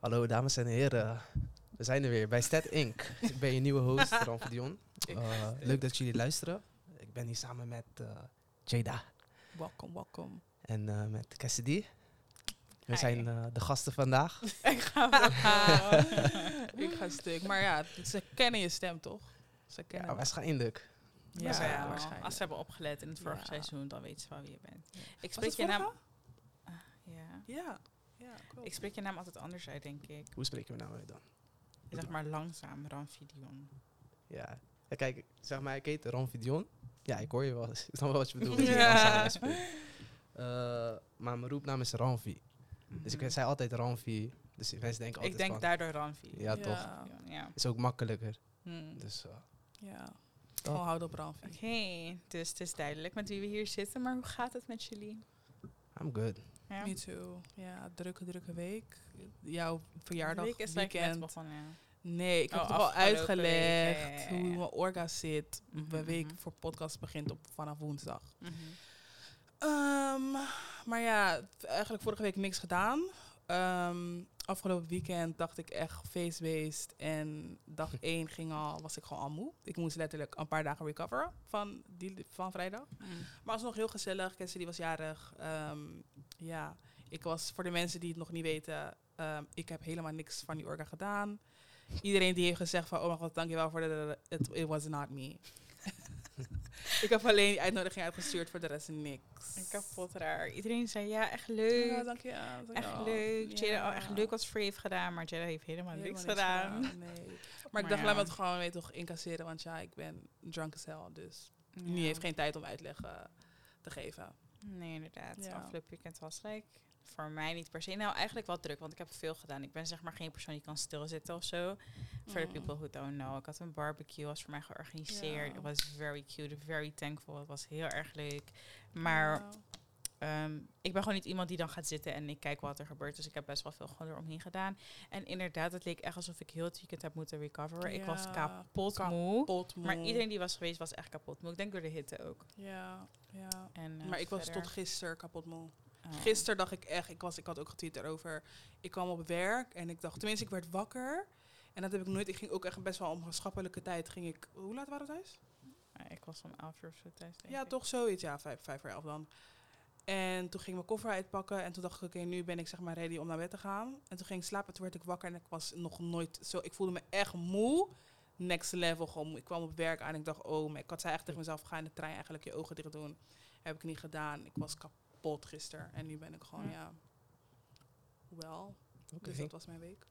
Hallo dames en heren, we zijn er weer bij Stat Inc. Ik ben je nieuwe host, Ran Dion. Uh, leuk dat jullie luisteren. Ik ben hier samen met uh, Jada. Welkom, welkom. En uh, met Cassidy. We zijn de gasten vandaag. ik ga Ik ga stuk. Maar ja, ze kennen je stem toch? Ze kennen ja, waarschijnlijk. Ja, ja, waarschijnlijk. Als ze hebben opgelet in het vorige seizoen, dan weten ze wel wie je bent. Ik spreek je naam... ja. Ja. Ja. Ik spreek je naam altijd anders uit, denk ik. Hoe spreken we nou uit dan? Zeg maar langzaam, Ranvidion. Ja. ja kijk, zeg maar, ik heet Ranvidion. Ja, ik hoor je wel. Ik snap wel wat je bedoelt. ja. uh, maar mijn roepnaam is Ranvi. Dus ik mhm. zei altijd Ranvi. Dus mensen denken altijd Ik denk daardoor Ranvi. Ja, toch? Ja. Is ook makkelijker. Hmm. Dus uh, ja. Gewoon houden op Ranvi. Oké, dus het is duidelijk met wie we hier zitten. Maar hoe gaat het met jullie? I'm good. Ja. Me too. Ja, drukke, drukke week. Jouw verjaardag, week is weekend. Begonnen, ja. Nee, ik heb oh, toch al uitgelegd hoe mijn orga zit. Mm -hmm. week mhm. voor podcast begint op vanaf woensdag. Mm -hmm. maar ja, eigenlijk vorige week niks gedaan. Um, afgelopen weekend dacht ik echt feestbeest. En dag 1 ging al, was ik gewoon al moe. Ik moest letterlijk een paar dagen recoveren van, die, van vrijdag. Mm. Maar het was nog heel gezellig. Kenzie die was jarig. Um, ja, ik was voor de mensen die het nog niet weten, um, ik heb helemaal niks van die orga gedaan. Iedereen die heeft gezegd van, oh mijn god, dankjewel voor de, it, it was not me. ik heb alleen die uitnodiging uitgestuurd, voor de rest niks. En kapot raar. Iedereen zei, ja, echt leuk. Ja, dank je. echt leuk. Ja. Jada, oh, echt leuk wat Free heeft gedaan, maar Jada heeft helemaal, niks, gedaan. nee. Maar, ik dacht, laat me het gewoon weer toch incasseren, want ja, ik ben drunk as hell, dus nu heeft geen tijd om uitleg te geven. Nee, inderdaad. Ja. Afgelopen weekend was leuk. Voor mij niet per se. Nou, eigenlijk wel druk, want ik heb veel gedaan. Ik ben zeg maar geen persoon die kan stilzitten of zo. For the mm. people who don't know. Ik had een barbecue, was voor mij georganiseerd. Het was very cute, very thankful. Het was heel erg leuk. Maar ehm, ik ben gewoon niet iemand die dan gaat zitten en ik kijk wat er gebeurt. Dus ik heb best wel veel gewoon eromheen gedaan. En inderdaad, het leek echt alsof ik heel het weekend heb moeten recoveren. ik was kapot, moe, Maar iedereen die was geweest was echt kapot moe. Ik denk door de hitte ook. Ja, ja. En, uh, maar ik was tot gisteren kapot moe. Oh. Gisteren dacht ik echt, ik, was, ik had ook getweet erover. Ik kwam op werk en ik dacht, tenminste, ik werd wakker. En dat heb ik nooit. Ik ging ook echt best wel om schappelijke tijd. Ging ik, hoe laat waren we thuis? ik was om elf uur of zo thuis. Ja, toch zoiets. Ja, vijf, vijf voor elf dan. En toen ging ik mijn koffer uitpakken. En toen dacht ik, oké, nu ben ik zeg maar ready om naar bed te gaan. En toen ging ik slapen. Toen werd ik wakker en ik was nog nooit zo. Ik voelde me echt moe. Next level gewoon. Ik kwam op werk aan en ik dacht, oh, ik had zei echt tegen mezelf, ga in de trein eigenlijk je ogen dicht doen. Heb ik niet gedaan. Ik was kapot gisteren. En nu ben ik gewoon, ja, wel. Dus dat was mijn week.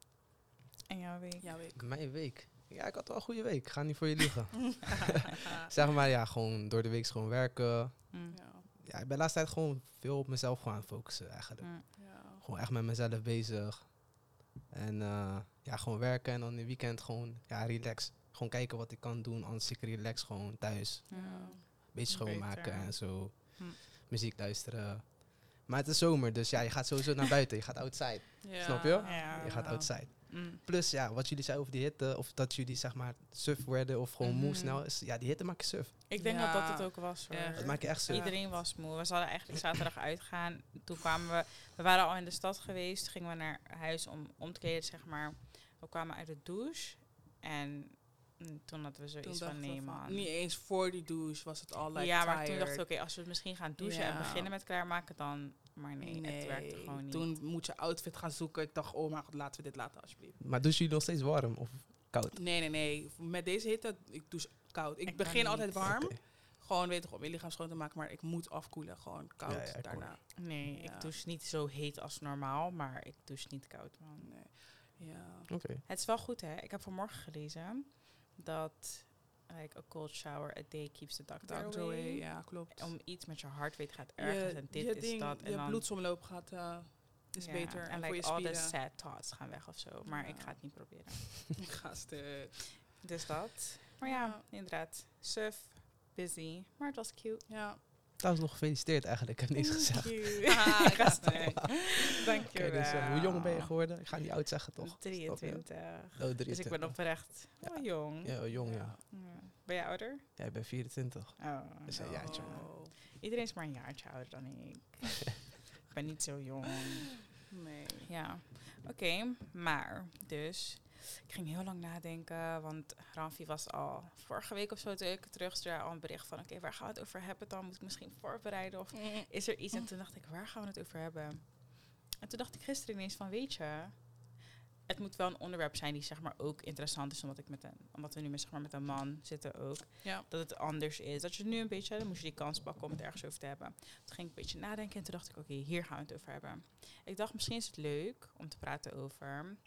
En jouw week? Jouw week. Mijn week? Ja, ik had wel een goede week. Ik ga niet voor je liegen. zeg maar, ja, gewoon door de week gewoon werken. Mm. Ja. Ja. ik ben de laatste tijd gewoon veel op mezelf gaan focussen eigenlijk. Mm. Ja. Gewoon echt met mezelf bezig. En uh, ja, gewoon werken en dan in het weekend gewoon, ja, relax. Gewoon kijken wat ik kan doen, anders ik relax gewoon thuis. Ja. Beetje schoonmaken en zo. Hm. Muziek luisteren. Maar het is zomer, dus ja, je gaat sowieso naar buiten. Je gaat outside. Snap je? Je gaat outside. Mm. Plus, ja, wat jullie zeiden over die hitte, of dat jullie zeg maar suf werden of gewoon moe mhm. snel, is, ja, die hitte maak je suf. Ik denk dat dat het ook was. Hoor. Dat maak je echt suf. Iedereen was moe. We zouden eigenlijk zaterdag uitgaan. Toen kwamen we, we waren al in de stad geweest, gingen we naar huis om om te kleden, zeg maar. We kwamen uit de douche en mm, toen hadden we zoiets van nee man. Niet eens voor die douche was het al like Ja, maar toen dacht ik oké, als we misschien gaan douchen en beginnen met klaarmaken, dan maar nee, het werkte gewoon niet. Toen moet je outfit gaan zoeken. Ik dacht, oh maar god, laten we dit laten alsjeblieft. Maar douche je nog steeds warm of koud? Nee, nee, nee. Met deze hitte, ik douche koud. Ik, begin altijd warm. Gewoon weet ik om je lichaam schoon te maken, maar ik moet afkoelen. Gewoon koud daarna. Nee, ik douche niet zo heet als normaal, maar ik douche niet koud. Man. Nee. Ja. Oké. Het is wel goed, hè? Ik heb vanmorgen gelezen dat like a cold shower a day keeps the doctor away. Ja, klopt. Om iets met je hart weet gaat ergens en dit is dat. En je bloedsomloop gaat uh, is beter. En, like all the sad thoughts gaan weg of zo. Maar ik ga het niet proberen. ik ga stuk. Dus dat. Maar ja, inderdaad. Surf, busy. Maar het was cute. Ja. Trouwens nog gefeliciteerd eigenlijk. Ik heb niks gezegd. ah, ik Dank je okay, dus, uh, Hoe jong ben je geworden? Ik ga niet oud zeggen toch? 23. Oh, 23. Dus ik ben oprecht ja. Oh, jong. Ja, jong ja. Ben je ouder? Ja, ik ben 24. Oh. Dus een jaartje. Iedereen is maar een jaartje ouder dan ik. ik ben niet zo jong. Nee. Ja. Oké, maar dus ik ging heel lang nadenken, want Ramfi was al vorige week of zo toen ik terugstuurde al een bericht van oké, waar gaan we het over hebben dan? Moet ik misschien voorbereiden of mm. is er iets? En toen dacht ik, waar gaan we het over hebben? En toen dacht ik gisteren ineens van, weet je, het moet wel een onderwerp zijn die zeg maar ook interessant is, omdat ik met een, omdat we nu met, zeg maar, met een man zitten ook. Ja. Dat het anders is. Dat je nu een beetje, dan moest je die kans pakken om het ergens over te hebben. Toen ging ik een beetje nadenken en toen dacht ik, oké, hier gaan we het over hebben. Ik dacht, misschien is het leuk om te praten over,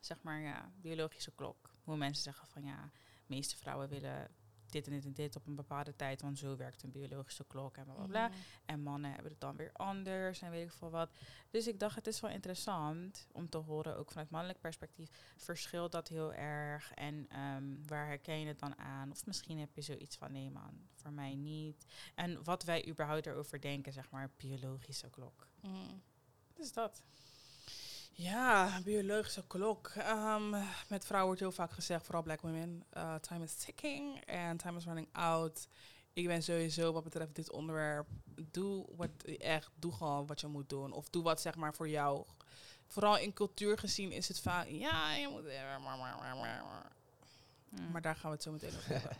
zeg maar, ja, biologische klok. Hoe mensen zeggen van ja, de meeste vrouwen willen dit en dit en dit op een bepaalde tijd, want zo werkt een biologische klok en bla bla bla. Mm. En mannen hebben het dan weer anders en weet ik veel wat. Dus ik dacht, het is wel interessant om te horen, ook vanuit mannelijk perspectief, verschilt dat heel erg en ehm, waar herken je het dan aan? Of misschien heb je zoiets van, nee man, voor mij niet. En wat wij überhaupt erover denken, zeg maar, biologische klok. Mm. Dus dat. Ja, biologische klok. Um, met vrouwen wordt heel vaak gezegd, vooral black women, uh, time is ticking and time is running out. Ik ben sowieso wat betreft dit onderwerp, doe wat echt, doe gewoon wat je moet doen. Of doe wat zeg maar voor jou. Vooral in cultuur gezien is het vaak, ja, je moet... Hmm. Maar daar gaan we het zo meteen over hebben.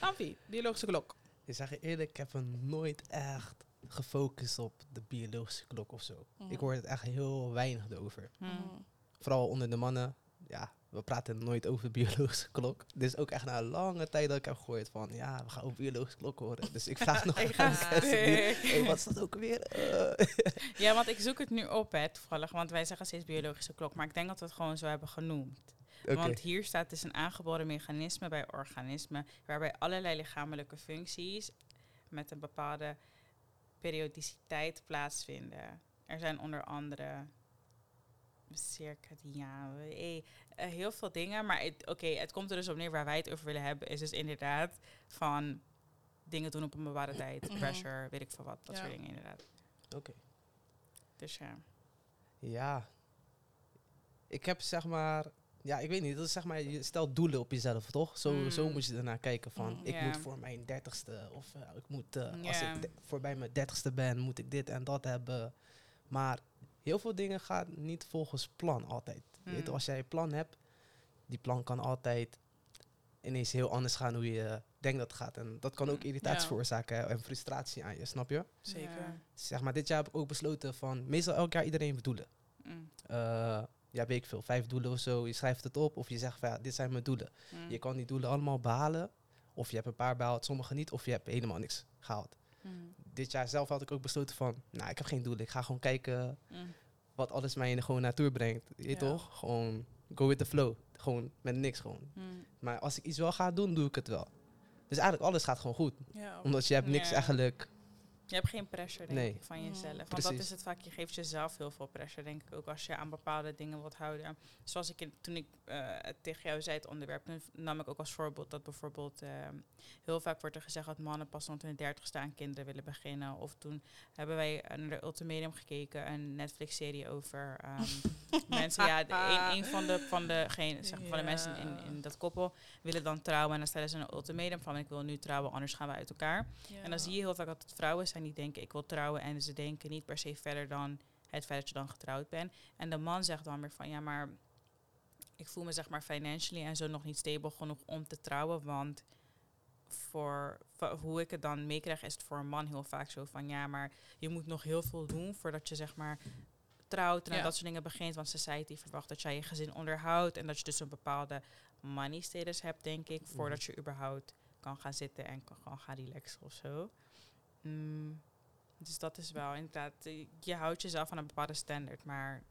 Amfi, biologische klok. Ik zeg je eerlijk, ik heb er nooit echt gefocust op de biologische klok of zo. Ik hoor het echt heel weinig over. Vooral onder de mannen. Ja, we praten nooit over de biologische klok. Dit is ook echt na een lange tijd dat ik heb gehoord van... ja, we gaan over biologische klok horen. Dus ik vraag nog even aan hey, wat is dat ook weer? ja, want ik zoek het nu op, hè, toevallig. Want wij zeggen steeds biologische klok. Maar ik denk dat we het gewoon zo hebben genoemd. Want hier staat dus een aangeboren mechanisme bij organismen... waarbij allerlei lichamelijke functies met een bepaalde periodiciteit plaatsvinden. Er zijn onder andere circadiaan, eh, eh, heel veel dingen. Maar oké, het komt er dus op neer waar wij het over willen hebben, is dus inderdaad van dingen doen op een bepaalde tijd, mhm. pressure, weet ik veel wat, dat soort dingen inderdaad. Oké. Dus ja. Ja. Ik heb zeg maar ja, ik weet niet. Dat is zeg maar, je stelt doelen op jezelf, toch? Zo, mm. zo moet je ernaar kijken van, mm, ik moet voor mijn dertigste, of uh, ik moet, uh, als ik voorbij mijn dertigste ben, moet ik dit en dat hebben. Maar heel veel dingen gaan niet volgens plan altijd. Mm. Weet, als jij een plan hebt, die plan kan altijd ineens heel anders gaan hoe je denkt dat het gaat. En dat kan ook irritatie veroorzaken en frustratie aan je, snap je? Zeker. Zeg maar, dit jaar heb ik ook besloten van, meestal elk jaar iedereen bedoelen. Uh, ja, weet ik veel, vijf doelen of zo. Je schrijft het op of je zegt van ja, dit zijn mijn doelen. Mm. Je kan die doelen allemaal behalen. Of je hebt een paar behaald, sommige niet. Of je hebt helemaal niks gehaald. Mm. Dit jaar zelf had ik ook besloten van, nou, ik heb geen doelen. Ik ga gewoon kijken mm. wat alles mij gewoon naartoe brengt. Je toch? Gewoon go with the flow. Gewoon met niks gewoon. Maar als ik iets wel ga doen, doe ik het wel. Dus eigenlijk alles gaat gewoon goed. Omdat je hebt niks eigenlijk je hebt geen pressure, denk ik, van jezelf. Want dat is het vaak, je geeft jezelf heel veel pressure, denk ik ook, als je aan bepaalde dingen wilt houden. Zoals ik in, toen ik uh, tegen jou zei het onderwerp, nam ik ook als voorbeeld dat bijvoorbeeld ehm, heel vaak wordt er gezegd dat mannen pas rond hun dertigste aan kinderen willen beginnen. Of toen hebben wij naar de Ultimatum gekeken, een Netflix-serie over um, mensen. Ja, een, een, van de, van de, geen, zeg, van de mensen in, in dat koppel willen dan trouwen en dan stellen ze een ultimatum van ik wil nu trouwen, anders gaan we uit elkaar. En dan zie je heel vaak dat het vrouwen zijn die denken ik wil trouwen en ze denken niet per se verder dan het feit dat je dan getrouwd bent. En de man zegt dan weer van ja, maar ik voel me zeg maar financially en zo nog niet stable genoeg om te trouwen, want voor, hoe ik het dan meekrijg is het voor een man heel vaak zo van ja, maar je moet nog heel veel doen voordat je zeg maar trouwt en dat soort dingen begint, want society verwacht dat jij je gezin onderhoudt en dat je dus een bepaalde money status hebt, denk ik, voordat mhm. je überhaupt kan gaan zitten en kan gaan relaxen of zo. Mm, dus dat is wel inderdaad, eh, je houdt jezelf aan een bepaalde standaard, maar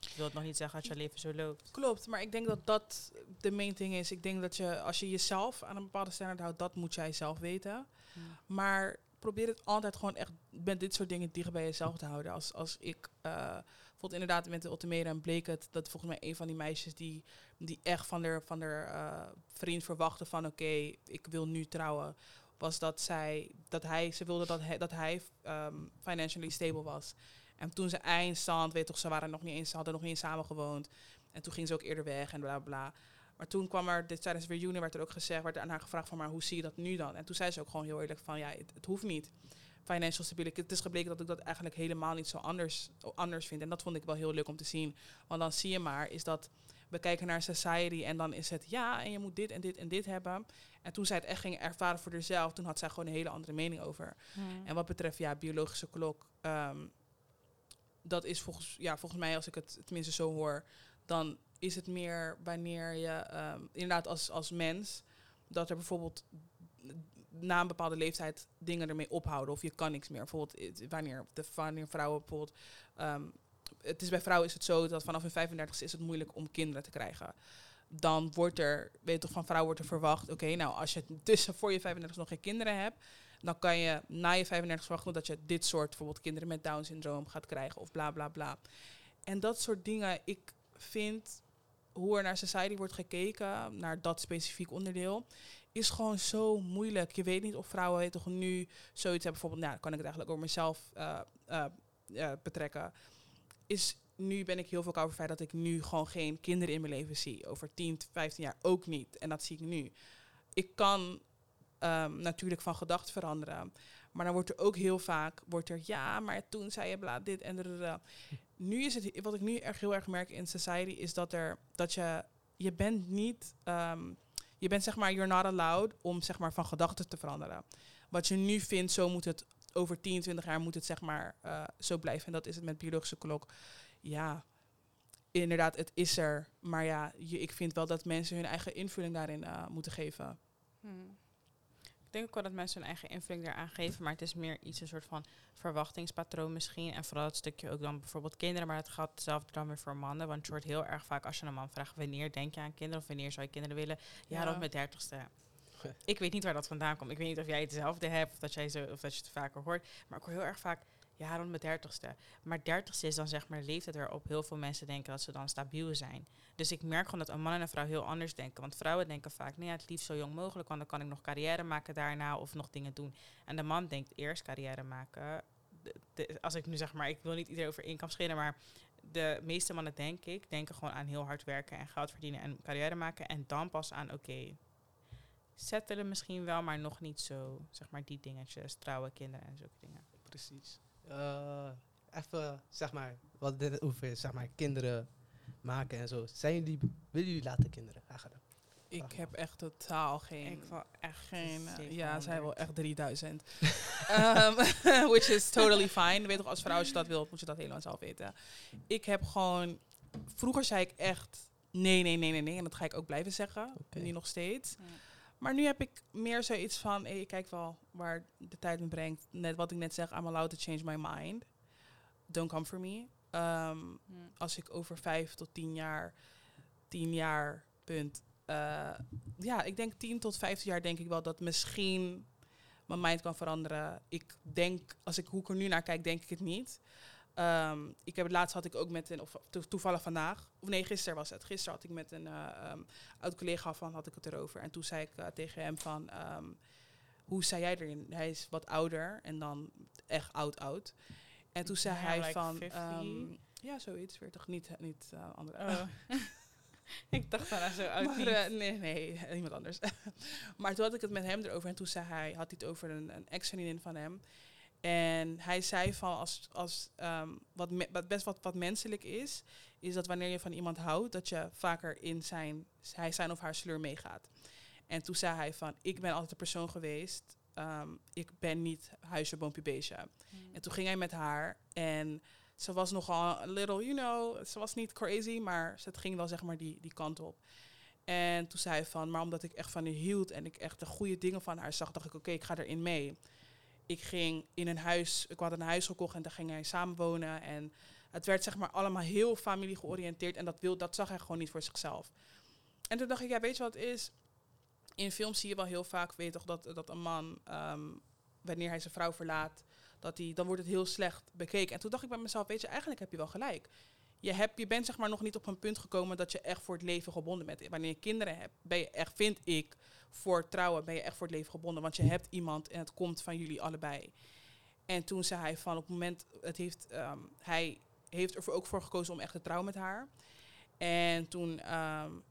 ik wil het nog niet zeggen dat je leven zo loopt. Klopt, maar ik denk dat dat de main thing is. Ik denk dat je, als je jezelf aan een bepaalde standaard houdt, dat moet jij zelf weten. Hmm. Maar probeer het altijd gewoon echt met dit soort dingen dicht bij jezelf te houden. Als, als ik uh, inderdaad met de ultimatum bleek het dat volgens mij een van die meisjes die, die echt van haar van uh, vriend verwachtte van oké, ik wil nu trouwen was dat zij, dat hij, ze wilde dat hij, dat hij um, financially stable was. En toen ze eindstand, weet toch, ze waren nog niet eens, ze hadden nog niet eens samen gewoond. En toen ging ze ook eerder weg en bla bla. Maar toen kwam er, dit, tijdens de reunion werd er ook gezegd, werd er aan haar gevraagd van, maar hoe zie je dat nu dan? En toen zei ze ook gewoon heel eerlijk van, ja, het, het hoeft niet. financial stability. Het is gebleken dat ik dat eigenlijk helemaal niet zo anders, anders vind. En dat vond ik wel heel leuk om te zien. Want dan zie je maar, is dat we kijken naar society en dan is het ja, en je moet dit en dit en dit hebben. En toen zij het echt ging ervaren voor zichzelf, toen had zij gewoon een hele andere mening over. Hmm. En wat betreft ja, biologische klok, um, dat is volgens, ja, volgens mij, als ik het tenminste zo hoor, dan is het meer wanneer je um, inderdaad als, als mens, dat er bijvoorbeeld na een bepaalde leeftijd dingen ermee ophouden of je kan niks meer. Bijvoorbeeld wanneer, de, wanneer vrouwen bijvoorbeeld um, het is bij vrouwen is het zo dat vanaf hun 35 is het moeilijk om kinderen te krijgen. Dan wordt er, weet toch, van vrouwen wordt er verwacht, oké, nou als je tussen voor je 35 nog geen kinderen hebt, dan kan je na je 35 verwachten dat je dit soort, bijvoorbeeld kinderen met Down syndroom gaat krijgen of bla bla bla. En dat soort dingen, ik vind hoe er naar society wordt gekeken, naar dat specifiek onderdeel, is gewoon zo moeilijk. Je weet niet of vrouwen weet toch nu zoiets hebben. Bijvoorbeeld, nou, kan ik het eigenlijk over mezelf uh, uh, betrekken is nu ben ik heel veel over feit dat ik nu gewoon geen kinderen in mijn leven zie. Over 10, 15 jaar ook niet. En dat zie ik nu. Ik kan um, natuurlijk van gedachten veranderen. Maar dan wordt er ook heel vaak, wordt er, ja, maar toen zei je bla, dit en dat. Nu is het, wat ik nu echt heel erg merk in society, is dat er, dat je, je bent niet, um, je bent zeg maar, you're not allowed om zeg maar van gedachten te veranderen. Wat je nu vindt, zo moet het over 10, 20 jaar moet het zeg maar uh, zo blijven. En dat is het met biologische klok. Ja, inderdaad, het is er. Maar ja, je, ik vind wel dat mensen hun eigen invulling daarin uh, moeten geven. Hmm. Ik denk ook wel dat mensen hun eigen invulling daaraan geven, maar het is meer iets een soort van verwachtingspatroon misschien. En vooral het stukje ook dan bijvoorbeeld kinderen, maar het gaat hetzelfde dan weer voor mannen. Want het wordt heel erg vaak als je een man vraagt wanneer denk je aan kinderen of wanneer zou je kinderen willen, ja, ja. dat met dertigste. Ik weet niet waar dat vandaan komt. Ik weet niet of jij hetzelfde hebt of dat, jij zo, of dat je het vaker hoort. Maar ik hoor heel erg vaak, ja, rond mijn dertigste. Maar dertigste is dan zeg maar de leeftijd waarop heel veel mensen denken dat ze dan stabiel zijn. Dus ik merk gewoon dat een man en een vrouw heel anders denken. Want vrouwen denken vaak, nee, ja, het liefst zo jong mogelijk, want dan kan ik nog carrière maken daarna of nog dingen doen. En de man denkt eerst carrière maken. als ik nu zeg maar, ik wil niet iedereen over één scheren, maar de meeste mannen, denk ik, denken gewoon aan heel hard werken en geld verdienen en carrière maken. En dan pas aan, oké, settelen misschien wel, maar nog niet zo, zeg maar, die dingetjes, trouwen, kinderen en zulke dingen. Precies. Uh, even, zeg maar, wat dit over zeg maar, kinderen maken en zo. Zijn jullie, willen jullie laten kinderen eigenlijk? Ik heb echt totaal geen. Ik wil echt geen. Uh, ja, zij wel echt 3000. um, which is totally fine. Weet toch, als vrouw, als je dat wilt, moet je dat helemaal zelf weten. Ik heb gewoon. Vroeger zei ik echt. Nee, nee, nee, nee, nee. En dat ga ik ook blijven zeggen. Okay. Nu nog steeds. Ja. Maar nu heb ik meer zoiets van, hey, ik kijk wel waar de tijd me brengt. Net wat ik net zeg, I'm allowed to change my mind. Don't come for me. Um, Als ik over vijf tot tien jaar, tien jaar, punt. Uh, ja, ik denk tien tot vijftien jaar denk ik wel dat misschien mijn mind kan veranderen. Ik denk, als ik hoe ik er nu naar kijk, denk ik het niet. Um, ik heb het laatst had ik ook met een, of toevallig vandaag, of nee, gisteren was het. Gisteren had ik met een uh, um, oud collega van, had ik het erover. En toen zei ik uh, tegen hem van, um, hoe zei jij erin? Hij is wat ouder en dan echt oud oud. En toen zei hij like van, ja, zoiets, weer toch niet, niet uh, andere. Oh. ik dacht daarna zo oud maar, uh, Nee, nee, iemand anders. maar toen had ik het met hem erover en toen zei hij, had hij het over een, een ex-vriendin van hem. En hij zei van als, als um, wat, me, wat best wat, wat menselijk is, is dat wanneer je van iemand houdt, dat je vaker in zijn, hij zijn of haar sleur meegaat. En toen zei hij van, ik ben altijd de persoon geweest, um, ik ben niet huisje, boompje, beestje. Hmm. En toen ging hij met haar en ze was nogal een little, you know, ze was niet crazy, maar ze ging wel zeg maar die, die kant op. En toen zei hij van, maar omdat ik echt van haar hield en ik echt de goede dingen van haar zag, dacht ik, oké, ik ga erin mee ik ging in een huis, ik had een huis gekocht en daar ging hij samenwonen. En het werd zeg maar allemaal heel familie georiënteerd en dat, wil, dat zag hij gewoon niet voor zichzelf. En toen dacht ik, ja, weet je wat het is? In films zie je wel heel vaak, weet toch, dat, dat een man, ehm, wanneer hij zijn vrouw verlaat, dat hij, dan wordt het heel slecht bekeken. En toen dacht ik bij mezelf, weet je, eigenlijk heb je wel gelijk. Je, hebt, je bent zeg maar nog niet op een punt gekomen dat je echt voor het leven gebonden bent. Wanneer je kinderen hebt, ben je echt, vind ik, voor trouwen ben je echt voor het leven gebonden. Want je hebt iemand en het komt van jullie allebei. En toen zei hij van op het moment, het heeft, um, hij heeft er ook voor gekozen om echt te trouwen met haar. En toen um,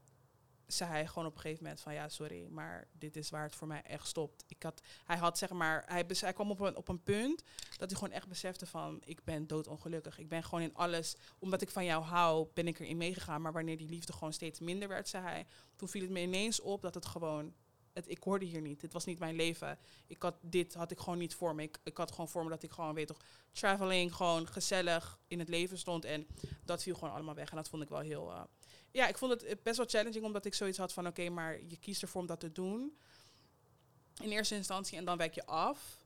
zei hij gewoon op een gegeven moment van ja, sorry, maar dit is waar het voor mij echt stopt. Ik had, hij had zeg maar, hij, hij kwam op een, op een punt dat hij gewoon echt besefte van ik ben doodongelukkig. Ik ben gewoon in alles, omdat ik van jou hou, ben ik erin meegegaan. Maar wanneer die liefde gewoon steeds minder werd, zei hij, toen viel het me ineens op dat het gewoon, het, ik hoorde hier niet. Dit was niet mijn leven. Ik had, dit had ik gewoon niet voor me. Ik, ik had gewoon voor me dat ik gewoon, weet toch, traveling, gewoon gezellig in het leven stond. En dat viel gewoon allemaal weg. En dat vond ik wel heel... Uh, ja, ik vond het eh, best wel challenging, omdat ik zoiets had van, oké, maar je kiest ervoor om dat te doen. In eerste instantie en dan wijk je af.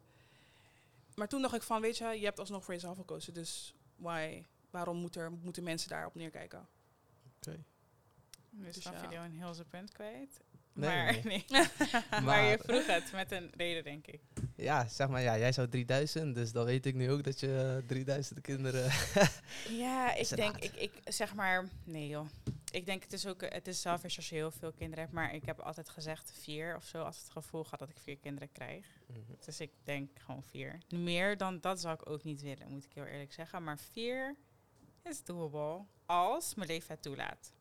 Maar toen dacht ik van, weet je, je hebt alsnog voor jezelf gekozen, dus why, waarom moet er, moeten mensen daarop neerkijken? Oké. Okay. Dus, dus ja. video een heel zijn punt kwijt. Nee, maar, nee. maar, je vroeg het met een reden, denk ik. Ja, zeg maar, ja, jij zou 3000, dus dan weet ik nu ook dat je 3000 kinderen. ja, ik denk, ik, ik zeg maar, nee joh. Ik denk het is ook, het is selfish als je heel veel kinderen hebt, maar ik heb altijd gezegd vier of zo, als het gevoel gaat dat ik vier kinderen krijg. Mhm. Dus ik denk gewoon vier. Meer dan dat zou ik ook niet willen, moet ik heel eerlijk zeggen. Maar vier is doable als mijn leven het toelaat.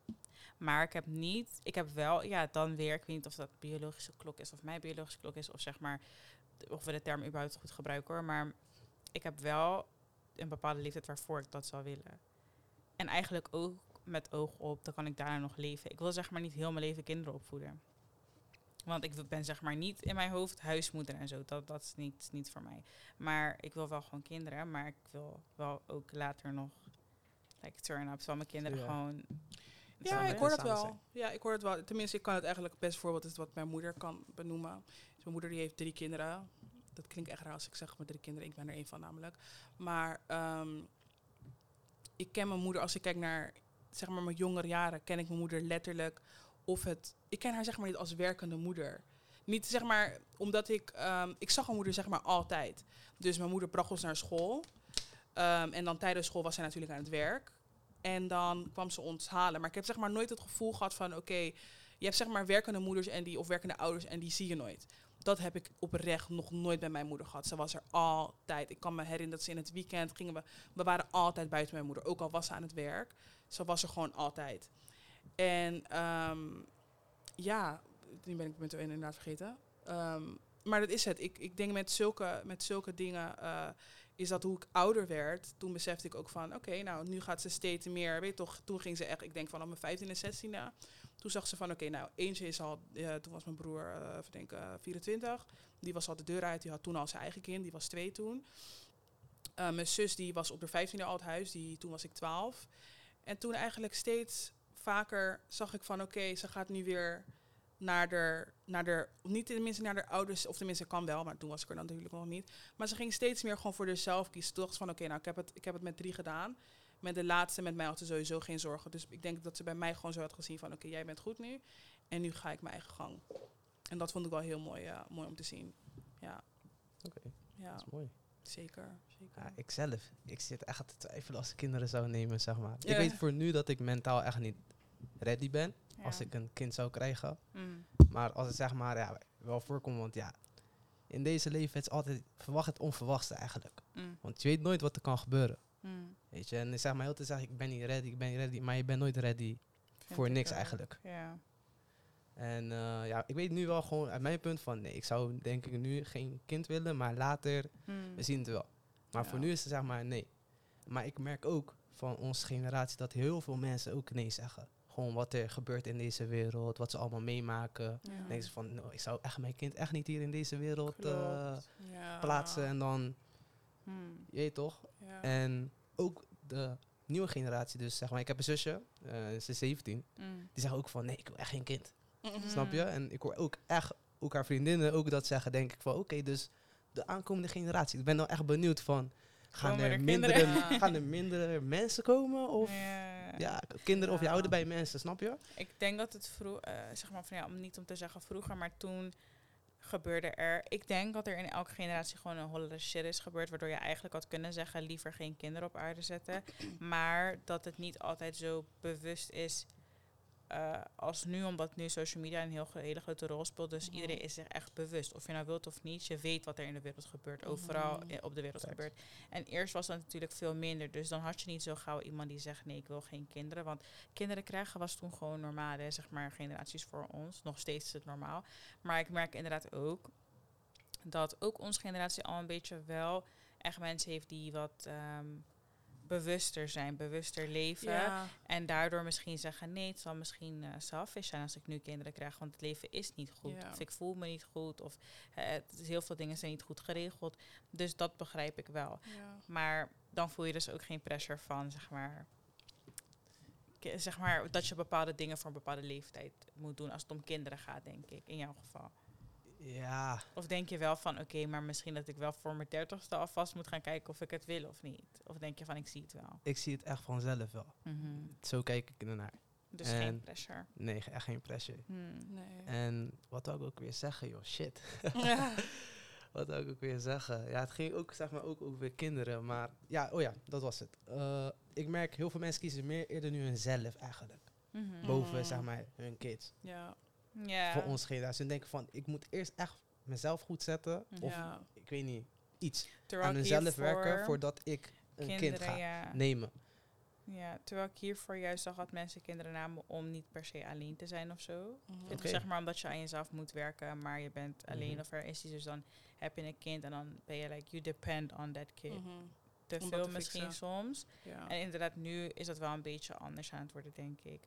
Maar ik heb niet, ik heb wel, ja, dan weer, ik weet niet of dat biologische klok is of mijn biologische klok is, of zeg maar, of we de term überhaupt goed gebruiken hoor. Maar ik heb wel een bepaalde leeftijd waarvoor ik dat zou willen. En eigenlijk ook met oog op, dan kan ik daarna nog leven. Ik wil zeg maar niet heel mijn leven kinderen opvoeden. Want ik ben zeg maar niet in mijn hoofd huismoeder en zo. Dat, dat is niet, niet voor mij. Maar ik wil wel gewoon kinderen. Maar ik wil wel ook later nog like, turn-up. Zal mijn kinderen gewoon ja, ik hoor het wel. Ja, ik hoor het wel. Tenminste, ik kan het eigenlijk best voorbeeld is wat mijn moeder kan benoemen. Dus mijn moeder die heeft drie kinderen. Dat klinkt echt raar als ik zeg mijn drie kinderen. Ik ben er één van namelijk. Maar um, ik ken mijn moeder, als ik kijk naar zeg maar mijn jongere jaren, ken ik mijn moeder letterlijk. Of het, ik ken haar zeg maar niet als werkende moeder. Niet zeg maar, omdat ik, um, ik zag mijn moeder zeg maar altijd. Dus mijn moeder bracht ons naar school. Um, en dan tijdens school was zij natuurlijk aan het werk. En dan kwam ze ons halen. Maar ik heb zeg maar nooit het gevoel gehad van oké, je hebt zeg maar werkende moeders en die, of werkende ouders en die zie je nooit. Dat heb ik oprecht nog nooit bij mijn moeder gehad. Ze was er altijd. Ik kan me herinneren dat ze in het weekend gingen we. We waren altijd buiten mijn moeder. Ook al was ze aan het werk. Ze was er gewoon altijd. En um, ja, nu ben ik met inderdaad vergeten. Um, maar dat is het. Ik, ik denk met zulke, met zulke dingen. Uh, is dat hoe ik ouder werd, toen besefte ik ook van, oké, nou, nu gaat ze steeds meer, weet toch, toen ging ze echt, ik denk vanaf mijn 15 en 16 e toen zag ze van, oké, nou, eentje is al, toen was mijn broer, uh, denk, uh, 24, die was al de deur uit, die had toen al zijn eigen kind, die was twee toen. Uh, mijn zus, die was op de 15e al het huis, die, toen was ik 12. En toen eigenlijk steeds vaker zag ik van, oké, ze gaat nu weer naar de, naar de, niet tenminste naar de ouders, of tenminste kan wel, maar toen was ik er dan natuurlijk nog niet. Maar ze ging steeds meer gewoon voor zichzelf kiezen. Toen dacht van, oké, nou, ik heb, het, ik heb het met drie gedaan. Met de laatste, met mij had ze sowieso geen zorgen. Dus ik denk dat ze bij mij gewoon zo had gezien van, oké, jij bent goed nu. En nu ga ik mijn eigen gang. En dat vond ik wel heel mooi, uh, mooi om te zien. Ja. Oké, ja. dat is mooi. Zeker, zeker. Ja, ik zelf, ik zit echt te twijfelen als ik kinderen zou nemen, zeg maar. Ik weet voor nu dat ik mentaal echt niet ready ben als ik een kind zou krijgen. Mm. Maar als het zeg maar ja, wel voorkomt, want ja, in deze leven is altijd verwacht het onverwachte eigenlijk. Mm. Want je weet nooit wat er kan gebeuren. Mm. Weet je, en ik zeg maar heel te zeggen, ik ben niet ready, ik ben niet ready, maar je bent nooit ready voor niks eigenlijk. Ja. En uh, ja, ik weet nu wel gewoon uit mijn punt van, nee, ik zou denk ik nu geen kind willen, maar later, we zien het wel. Maar voor nu is het zeg maar nee. Maar ik merk ook van onze generatie dat heel veel mensen ook nee zeggen gewoon wat er gebeurt in deze wereld, wat ze allemaal meemaken. Ja. Denken ze van, nou, ik zou echt mijn kind echt niet hier in deze wereld uh, plaatsen. En dan, hmm. je toch? Ja. En ook de nieuwe generatie, dus zeg maar, ik heb een zusje, uh, ze is 17, mm. die zeggen ook van, nee, ik wil echt geen kind. Mm. Snap je? En ik hoor ook echt, ook haar vriendinnen ook dat zeggen, denk ik van, oké, dus de aankomende generatie. Ik ben nou echt benieuwd van, gaan er, mindere, gaan er mindere mensen komen? Of ja, kinderen of je ouder bij mensen, snap je? Ik denk dat het vroeg, uh, zeg maar van ja, om niet om te zeggen vroeger, maar toen gebeurde er. Ik denk dat er in elke generatie gewoon een holle shit is gebeurd, waardoor je eigenlijk had kunnen zeggen liever geen kinderen op aarde zetten, maar dat het niet altijd zo bewust is uh, als nu, omdat nu social media een heel hele grote rol speelt. Dus mhm. iedereen is zich echt bewust. Of je nou wilt of niet, je weet wat er in de wereld gebeurt. Overal mhm. op de wereld gebeurt. En eerst was dat natuurlijk veel minder. Dus dan had je niet zo gauw iemand die zegt, nee, ik wil geen kinderen. Want kinderen krijgen was toen gewoon normaal. Hè, zeg maar generaties voor ons. Nog steeds is het normaal. Maar ik merk inderdaad ook dat ook onze generatie al een beetje wel echt mensen heeft die wat... Ehm, bewuster zijn, bewuster leven. En daardoor misschien zeggen, nee, het zal misschien uh, selfish zijn als ik nu kinderen krijg, want het leven is niet goed. Of ik voel me niet goed, of uh, het, heel veel dingen zijn niet goed geregeld. Dus dat begrijp ik wel. Maar dan voel je dus ook geen pressure van, zeg maar, zeg maar, dat je bepaalde dingen voor een bepaalde leeftijd moet doen als het om kinderen gaat, denk ik, in jouw geval. Ja. Of denk je wel van, oké, maar misschien dat ik wel voor mijn dertigste alvast moet gaan kijken of ik het wil of niet? Of denk je van, ik zie het wel? Ik zie het echt vanzelf wel. Mhm. Zo kijk ik ernaar. Dus geen pressure? Nee, echt geen pressure. Hmm. Nee. En wat wil ik ook weer zeggen, joh? Shit. Ja. wat wil ik ook weer zeggen? Ja, het ging ook, zeg maar, ook over kinderen. Maar ja, oh ja, dat was het. Uh, ik merk, heel veel mensen kiezen meer eerder nu hunzelf eigenlijk. Mhm. Boven, zeg maar, hun kids. Ja. Ja. Voor ons generatie. En denken van, ik moet eerst echt mezelf goed zetten. Of, ik weet niet, iets aan mezelf werken voordat ik een kind ga nemen. Ja, terwijl ik hiervoor juist zag dat mensen kinderen namen om niet per se alleen te zijn of zo. Mm Zeg maar omdat je aan jezelf moet werken, maar je bent alleen mhm. of er is iets. Dus dan heb je een kind en dan ben je like, you depend on that kid. Mhm. Te veel misschien soms. En inderdaad, nu is dat wel een beetje anders aan het worden, denk ik.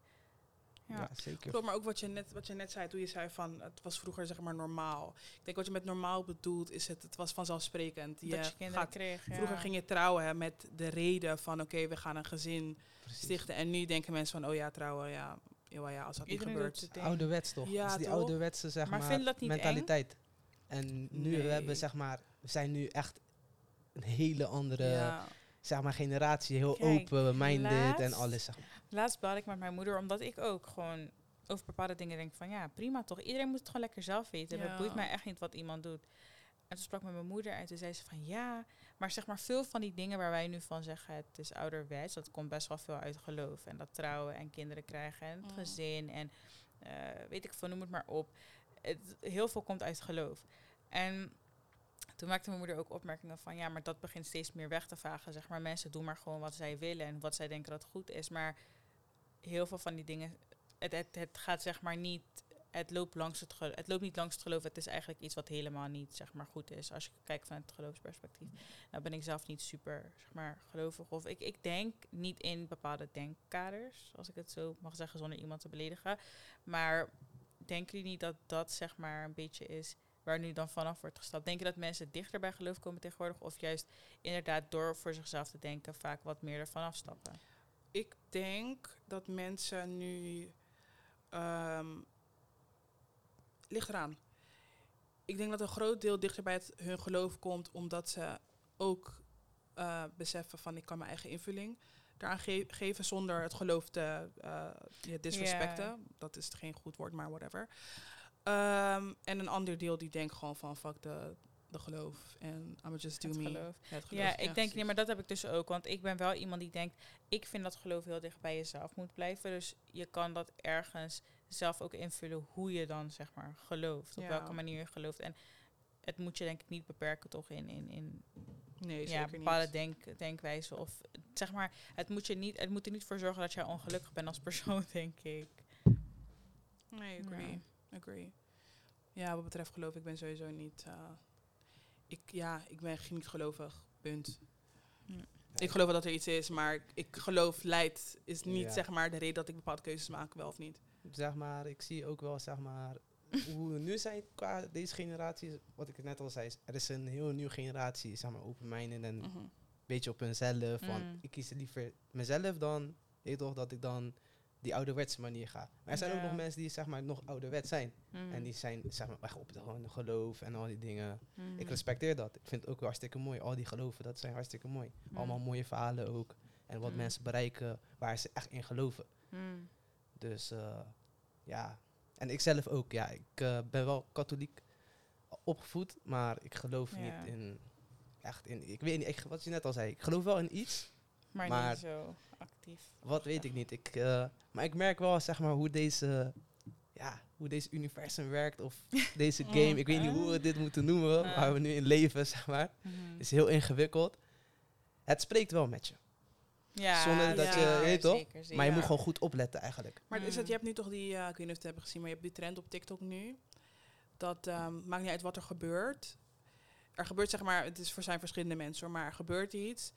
Ja, zeker. Klopt, maar ook wat je, net, wat je net zei, toen je zei van het was vroeger zeg maar normaal. Ik denk wat je met normaal bedoelt is het, het was vanzelfsprekend. Je, dat je kinderen kreeg, Vroeger ging je trouwen hè, met de reden van oké, we gaan een gezin stichten. En nu denken mensen van oh ja, trouwen, ja, ja, ja als dat niet gebeurt. Ouderwets toch? Ja, die ouderwetse zeg maar, maar mentaliteit. En nu we hebben zeg maar, we zijn nu echt een hele andere zeg maar, generatie, heel open-minded en alles. Zeg maar. Laatst belde ik met mijn moeder, omdat ik ook gewoon over bepaalde dingen denk van ja, prima toch. Iedereen moet het gewoon lekker zelf weten. Ja. Het boeit mij echt niet wat iemand doet. En toen sprak ik met mijn moeder en toen zei ze van ja, maar zeg maar veel van die dingen waar wij nu van zeggen het is ouderwets, dat komt best wel veel uit geloof. En dat trouwen en kinderen krijgen en het mm. gezin en uh, weet ik veel, noem het maar op. Het, heel veel komt uit geloof. En toen maakte mijn moeder ook opmerkingen van ja, maar dat begint steeds meer weg te vagen. Zeg maar, mensen doen maar gewoon wat zij willen en wat zij denken dat goed is. Maar heel veel van die dingen, het, het, het gaat zeg maar niet, het loopt, langs het, het loopt niet langs het geloof. Het is eigenlijk iets wat helemaal niet zeg maar goed is als je kijkt vanuit het geloofsperspectief. Nou ben ik zelf niet super zeg maar gelovig of ik, ik denk niet in bepaalde denkkaders, als ik het zo mag zeggen zonder iemand te beledigen. Maar denken jullie niet dat dat zeg maar een beetje is waar nu dan vanaf wordt gestapt. Denk je dat mensen dichter bij geloof komen tegenwoordig? Of juist inderdaad door voor zichzelf te denken vaak wat meer ervan afstappen? Ik denk dat mensen nu... Um, ligt eraan. Ik denk dat een groot deel dichter bij het, hun geloof komt... omdat ze ook uh, beseffen van ik kan mijn eigen invulling daaraan geven zonder het geloof te uh, disrespecten. Dat is geen goed woord, maar whatever. Um, en een ander deel die denkt gewoon van fuck de, de geloof. En I'm just do me. Geloof. Ja, het geloof. ja, ik denk niet, maar dat heb ik dus ook. Want ik ben wel iemand die denkt, ik vind dat geloof heel dicht bij jezelf moet blijven. Dus je kan dat ergens zelf ook invullen hoe je dan zeg maar gelooft. Op welke manier je gelooft. En het moet je denk ik niet beperken toch in, in, in nee, ja, bepaalde denk, denkwijze. Of zeg maar, het moet, je niet, het moet er niet voor zorgen dat jij ongelukkig bent als persoon, denk ik. Nee, agree. Agree. Ja, wat betreft geloof, ik ben sowieso niet. Uh, ik, ja, ik ben niet gelovig. Punt. Ik geloof wel dat er iets is, maar ik geloof leidt is niet zeg maar de reden dat ik bepaalde keuzes maak, wel of niet. Zeg maar, ik zie ook wel zeg maar hoe we nu zijn qua deze generatie, wat ik net al zei, er is een heel nieuwe generatie, zeg maar, open minded en mhm. een beetje op hunzelf. Van, mm. ik kies liever mezelf dan, weet toch, dat ik dan die ouderwetse manier ga. Maar er zijn ook nog mensen die zeg maar nog ouderwets zijn. En mm. die zijn zeg maar echt op de gewoon geloof en al die dingen. Mm. Ik respecteer dat. Ik vind het ook hartstikke mooi. Al die geloven, dat zijn hartstikke mooi. Mm. Allemaal mooie verhalen ook. En wat mensen bereiken waar ze echt in geloven. Dus uh, ja. En ik zelf ook. Ja, ik uh, ben wel katholiek opgevoed, maar ik geloof niet in echt in. Ik weet niet, ik, wat je net al zei. Ik geloof wel in iets, Maar, niet zo actief. Wat weet ik niet. Ik, uh, maar ik merk wel, zeg maar, hoe deze, ja, hoe deze universum werkt. Of deze game. Ik weet niet hoe we dit moeten noemen. Waar we nu in leven, zeg maar. Mhm. is heel ingewikkeld. Het spreekt wel met je. Ja, Zonder dat je, weet toch? Zeker, maar je moet gewoon goed opletten eigenlijk. Maar is het, je hebt nu toch die, uh, ik weet niet of je het hebben gezien, maar je hebt die trend op TikTok nu. Dat um, maakt niet uit wat er gebeurt. Er gebeurt zeg maar, het is voor zijn verschillende mensen hoor, maar er gebeurt iets.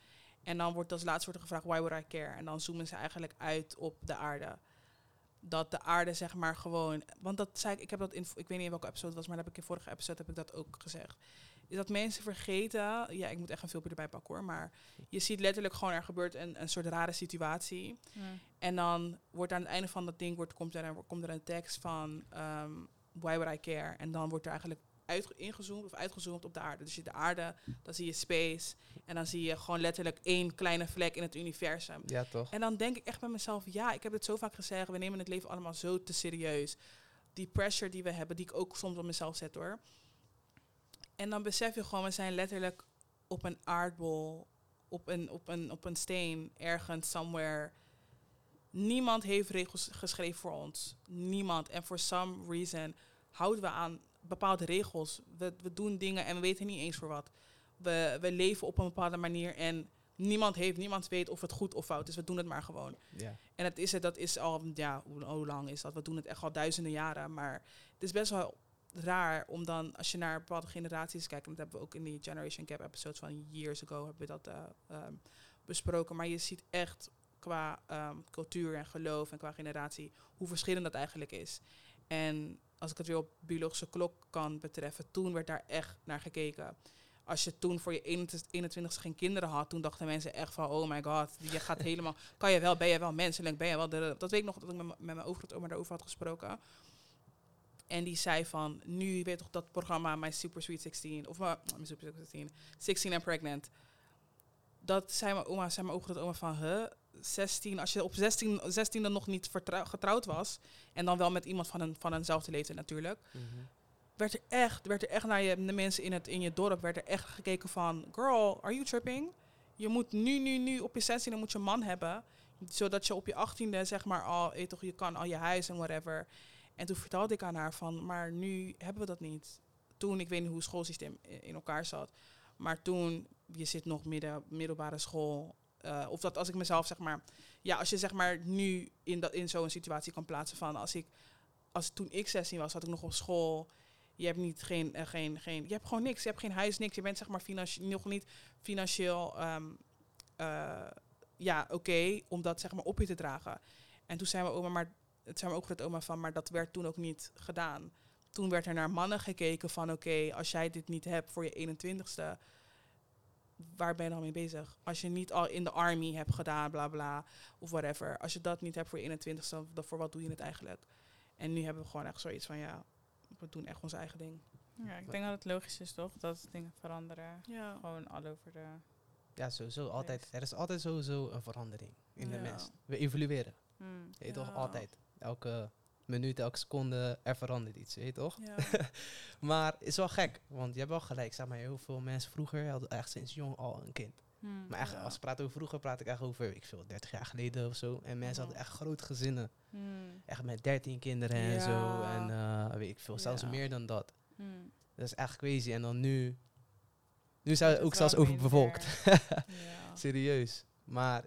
En dan wordt als laatste wordt gevraagd, why would I care? En dan zoomen ze eigenlijk uit op de aarde. Dat de aarde zeg maar gewoon, want dat zei ik, ik heb dat in, ik weet niet in welke episode het was, maar dat heb ik in vorige episode heb ik dat ook gezegd is dat mensen vergeten. Ja, ik moet echt een filmpje erbij pakken hoor. Maar je ziet letterlijk gewoon er gebeurt een, een soort rare situatie. En dan wordt aan het einde van dat ding wordt, komt, er een, komt er een tekst van um, Why would I care? En dan wordt er eigenlijk uit, ingezoomd of uitgezoomd op de aarde. Dus je de aarde, dan zie je space. En dan zie je gewoon letterlijk één kleine vlek in het universum. Ja, toch? En dan denk ik echt bij mezelf, ja, ik heb het zo vaak gezegd. We nemen het leven allemaal zo te serieus. Die pressure die we hebben, die ik ook soms op mezelf zet hoor. En dan besef je gewoon, we zijn letterlijk op een aardbol, op een, op een, op een steen, ergens, somewhere. Niemand heeft regels geschreven voor ons. Niemand. En for some reason houden we aan bepaalde regels. We, we doen dingen en we weten niet eens voor wat. We, we leven op een bepaalde manier en niemand heeft, niemand weet of het goed of fout is. We doen het maar gewoon. Ja. En het is het, dat is al, ja, hoe, hoe lang is dat? We doen het echt al duizenden jaren. Maar het is best wel raar om dan, als je naar bepaalde generaties kijkt, en dat hebben we ook in die Generation Gap episodes van years ago hebben we dat uh, um, besproken, maar je ziet echt qua um, cultuur en geloof en qua generatie hoe verschillend dat eigenlijk is. En als ik het weer op biologische klok kan betreffen, toen werd daar echt naar gekeken. Als je toen voor je 21ste geen kinderen had, toen dachten mensen echt van, oh my god, je gaat helemaal, kan je wel, ben je wel menselijk, ben je wel, dat weet ik nog dat ik met, mijn overgrootoma daarover had gesproken. En die zei van, nu weet toch dat programma My Super Sweet 16, of My Super Sweet 16, 16 and Pregnant. Dat zei mijn oma, zei mijn oma van, huh, 16, als je op 16, 16 dan nog niet getrouwd was, en dan wel met iemand van, een, van eenzelfde leeftijd natuurlijk, mhm. werd er echt, werd er echt naar je, de mensen in, het, in je dorp, werd er echt gekeken van, girl, are you tripping? Je moet nu, nu, nu op je 16 dan moet je een man hebben, zodat je op je 18e zeg maar al, je, toch, je kan al je huis en whatever. En toen vertelde ik aan haar van, maar nu hebben we dat niet. Toen, ik weet niet hoe het schoolsysteem in elkaar zat. Maar toen, je zit nog midden, middelbare school. Uh, of dat als ik mezelf zeg maar, ja, als je zeg maar nu in, dat, in zo'n situatie kan plaatsen van, als ik, als toen ik 16 was, had ik nog op school. Je hebt niet geen, uh, geen, geen, je hebt gewoon niks. Je hebt geen huis, niks. Je bent zeg maar financieel nog niet financieel, um, uh, ja, oké, om dat zeg maar op je te dragen. En toen zijn we oma, maar het zijn we ook het oma van, maar dat werd toen ook niet gedaan. Toen werd er naar mannen gekeken van oké, als jij dit niet hebt voor je 21ste, waar ben je dan mee bezig? Als je niet al in de army hebt gedaan, bla bla, of whatever. Als je dat niet hebt voor je 21ste, dan voor wat doe je het eigenlijk? En nu hebben we gewoon echt zoiets van ja, we doen echt ons eigen ding. Ja, ik denk dat het logisch is toch, dat dingen veranderen. Ja. Gewoon al over de... Ja, sowieso. Altijd, er is altijd sowieso een verandering in de mens. We evolueren. Hmm. Je toch altijd elke minuut, elke seconde, er verandert iets, weet je toch? Ja. maar het is wel gek, want je hebt wel gelijk. Zeg maar, heel veel mensen vroeger hadden echt sinds jong al een kind. Hmm, maar echt, als we praten over vroeger, praat ik echt over, ik veel, 30 jaar geleden of zo. En mensen hadden echt grote gezinnen. Hmm. Echt met 13 kinderen en zo. En uh, weet ik veel, zelfs meer dan dat. Hmm. Dat is echt crazy. En dan nu, nu zijn we ook zelfs overbevolkt. Serieus. Maar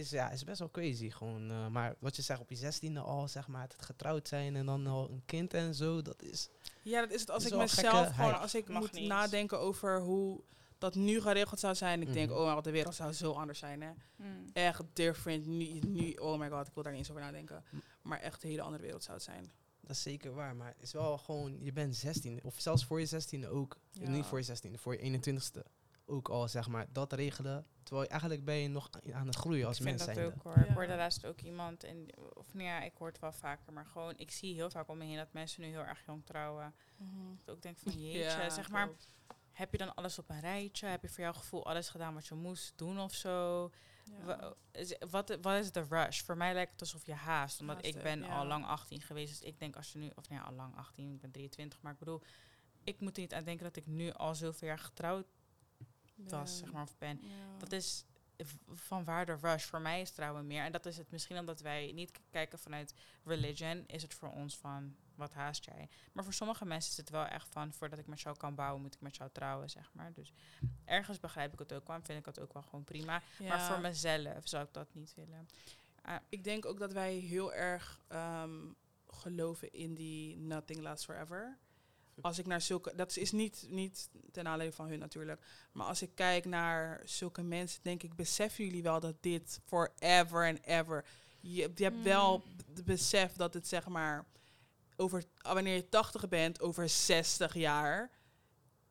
is, ja, is best wel crazy gewoon. Uh, maar wat je zegt op je zestiende al, zeg maar, het getrouwd zijn en dan al een kind en zo, dat is... Ja, dat is het als ik mezelf gewoon, als ik moet nadenken over hoe dat nu geregeld zou zijn. Ik denk, mhm. oh, de wereld zou zo anders zijn, hè. Mm. Echt different. Nu, nu, oh my god, ik wil daar niet eens over nadenken. Maar echt een hele andere wereld zou het zijn. Dat is zeker waar, maar het is wel gewoon, je bent 16, of zelfs voor je 16e ook. Niet voor je 16e, voor je 21ste ook al, zeg maar, dat regelen. Terwijl eigenlijk ben je nog aan het groeien als mens zijn. ook hoor. Ik hoorde laatst ook iemand, en, of nou ja, ik hoor het wel vaker, maar gewoon, ik zie heel vaak om me heen dat mensen nu heel erg jong trouwen. Mm Ik ook denk van, jeetje, zeg maar, heb je dan alles op een rijtje? Heb je voor jouw gevoel alles gedaan wat je moest doen of zo? Wat, wat is de rush? Voor mij lijkt het alsof je haast, omdat ik ben al lang 18 geweest. Dus ik denk als je nu, of nou ja, al lang 18, ik ben 23, maar ik bedoel, ik moet er niet aan denken dat ik nu al zoveel jaar getrouwd was, zeg maar, of ben. Dat is van waar de rush? Voor mij is trouwen meer. En dat is het misschien omdat wij niet kijken vanuit religion, is het voor ons van wat haast jij. Maar voor sommige mensen is het wel echt van voordat ik met jou kan bouwen, moet ik met jou trouwen, zeg maar. Dus ergens begrijp ik het ook wel en vind ik het ook wel gewoon prima. Maar voor mezelf zou ik dat niet willen. Uh, ik denk ook dat wij heel erg ehm, geloven in die nothing lasts forever. Als ik naar zulke, dat is niet, niet ten aanleiding van hun natuurlijk, maar als ik kijk naar zulke mensen, denk ik, beseffen jullie wel dat dit forever and ever. Je, je hebt wel mm. het besef dat het zeg maar over wanneer je 80 bent, over 60 jaar